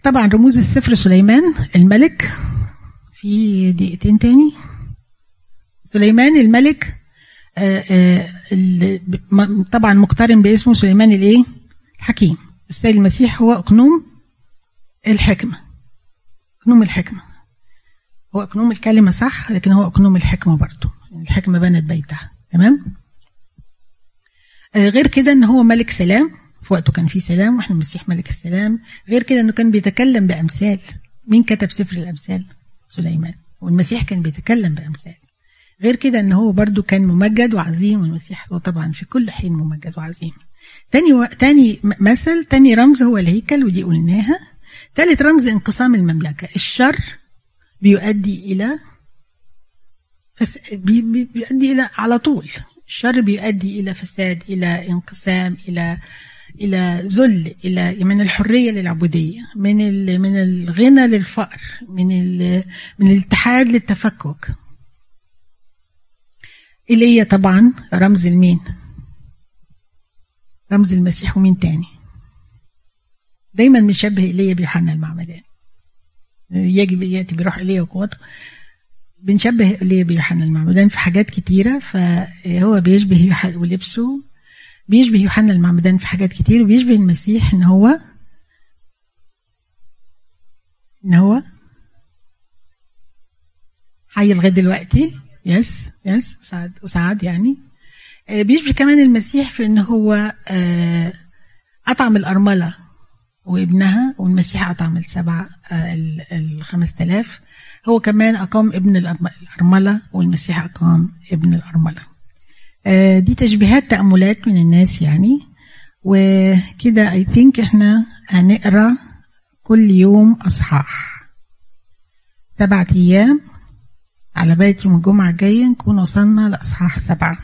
طبعا رموز السفر سليمان. الملك. في دقيقتين تاني. سليمان الملك. آه، آه، طبعا مقترن باسمه سليمان الإيه؟ الحكيم. السيد المسيح هو أقنوم الحكمة. أقنوم الحكمة. هو أقنوم الكلمة صح لكن هو أقنوم الحكمة برضه. الحكمة بنت بيتها. تمام؟ آه، غير كده إن هو ملك سلام. في وقته كان في سلام وإحنا المسيح ملك السلام. غير كده إنه كان بيتكلم بأمثال. مين كتب سفر الأمثال؟ سليمان. والمسيح كان بيتكلم بأمثال. غير كده إن هو برضو كان ممجد وعظيم والمسيح هو طبعا في كل حين ممجد وعظيم. تاني و... تاني مثل تاني رمز هو الهيكل ودي قلناها. تالت رمز انقسام المملكة. الشر بيؤدي إلى فس... بي... بي... بيؤدي إلى على طول. الشر بيؤدي إلى فساد إلى انقسام إلى إلى ذل إلى من الحرية للعبودية من ال... من الغنى للفقر من ال... من الاتحاد للتفكك. ايليا طبعا رمز المين. رمز المسيح ومين تاني؟ دايما بنشبه إيليا بيوحنا المعمدان. يجب يأتي بروح إيليا وقوته. بنشبه إيليا بيوحنا المعمدان في حاجات كتيرة فهو بيشبه ولبسه بيشبه يوحنا المعمدان في حاجات كتير وبيشبه المسيح إن هو إن هو حي لغاية دلوقتي. yes yes صعد وصعد يعني. بيشبه كمان المسيح في إن هو آه، أطعم الأرملة وابنها والمسيح أطعم السبع آه، ال- الخمس تلاف هو كمان أقام ابن الأرملة والمسيح أقام ابن الأرملة. آه، دي تشبيهات تأملات من الناس يعني. وكده I think إحنا هنقرأ كل يوم أصحاح. سبعة أيام على بداية يوم الجمعة الجاية نكون وصلنا لأصحاح سبعة.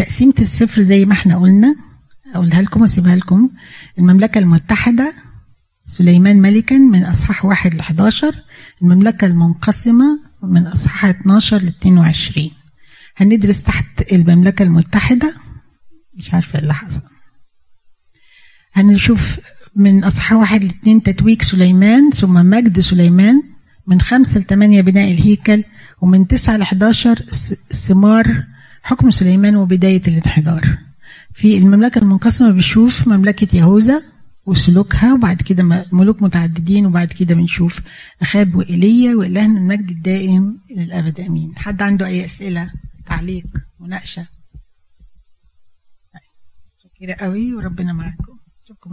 تقسيمة السفر زي ما إحنا قلنا أقولها لكم وأسيبها لكم. المملكة المتحدة سليمان ملكا من أصحاح واحد ل 11 المملكة المنقسمة من أصحاح 12 ل 22 هندرس تحت المملكة المتحدة مش عارفة إيه اللي حصل. هنشوف من أصحاح واحد لاثنين تتويج سليمان ثم مجد سليمان من خمسة لثمانية بناء الهيكل ومن تسعة لحداشر ثمار حكم سليمان وبداية الانحدار. في المملكة المنقسمة بنشوف مملكة يهوذا وسلوكها وبعد كده ملوك متعددين وبعد كده بنشوف أخاب وإيليا وإلهنا المجد الدائم إلى الأبد أمين. حد عنده أي أسئلة تعليق مناقشة؟ شكرا قوي وربنا معاكم.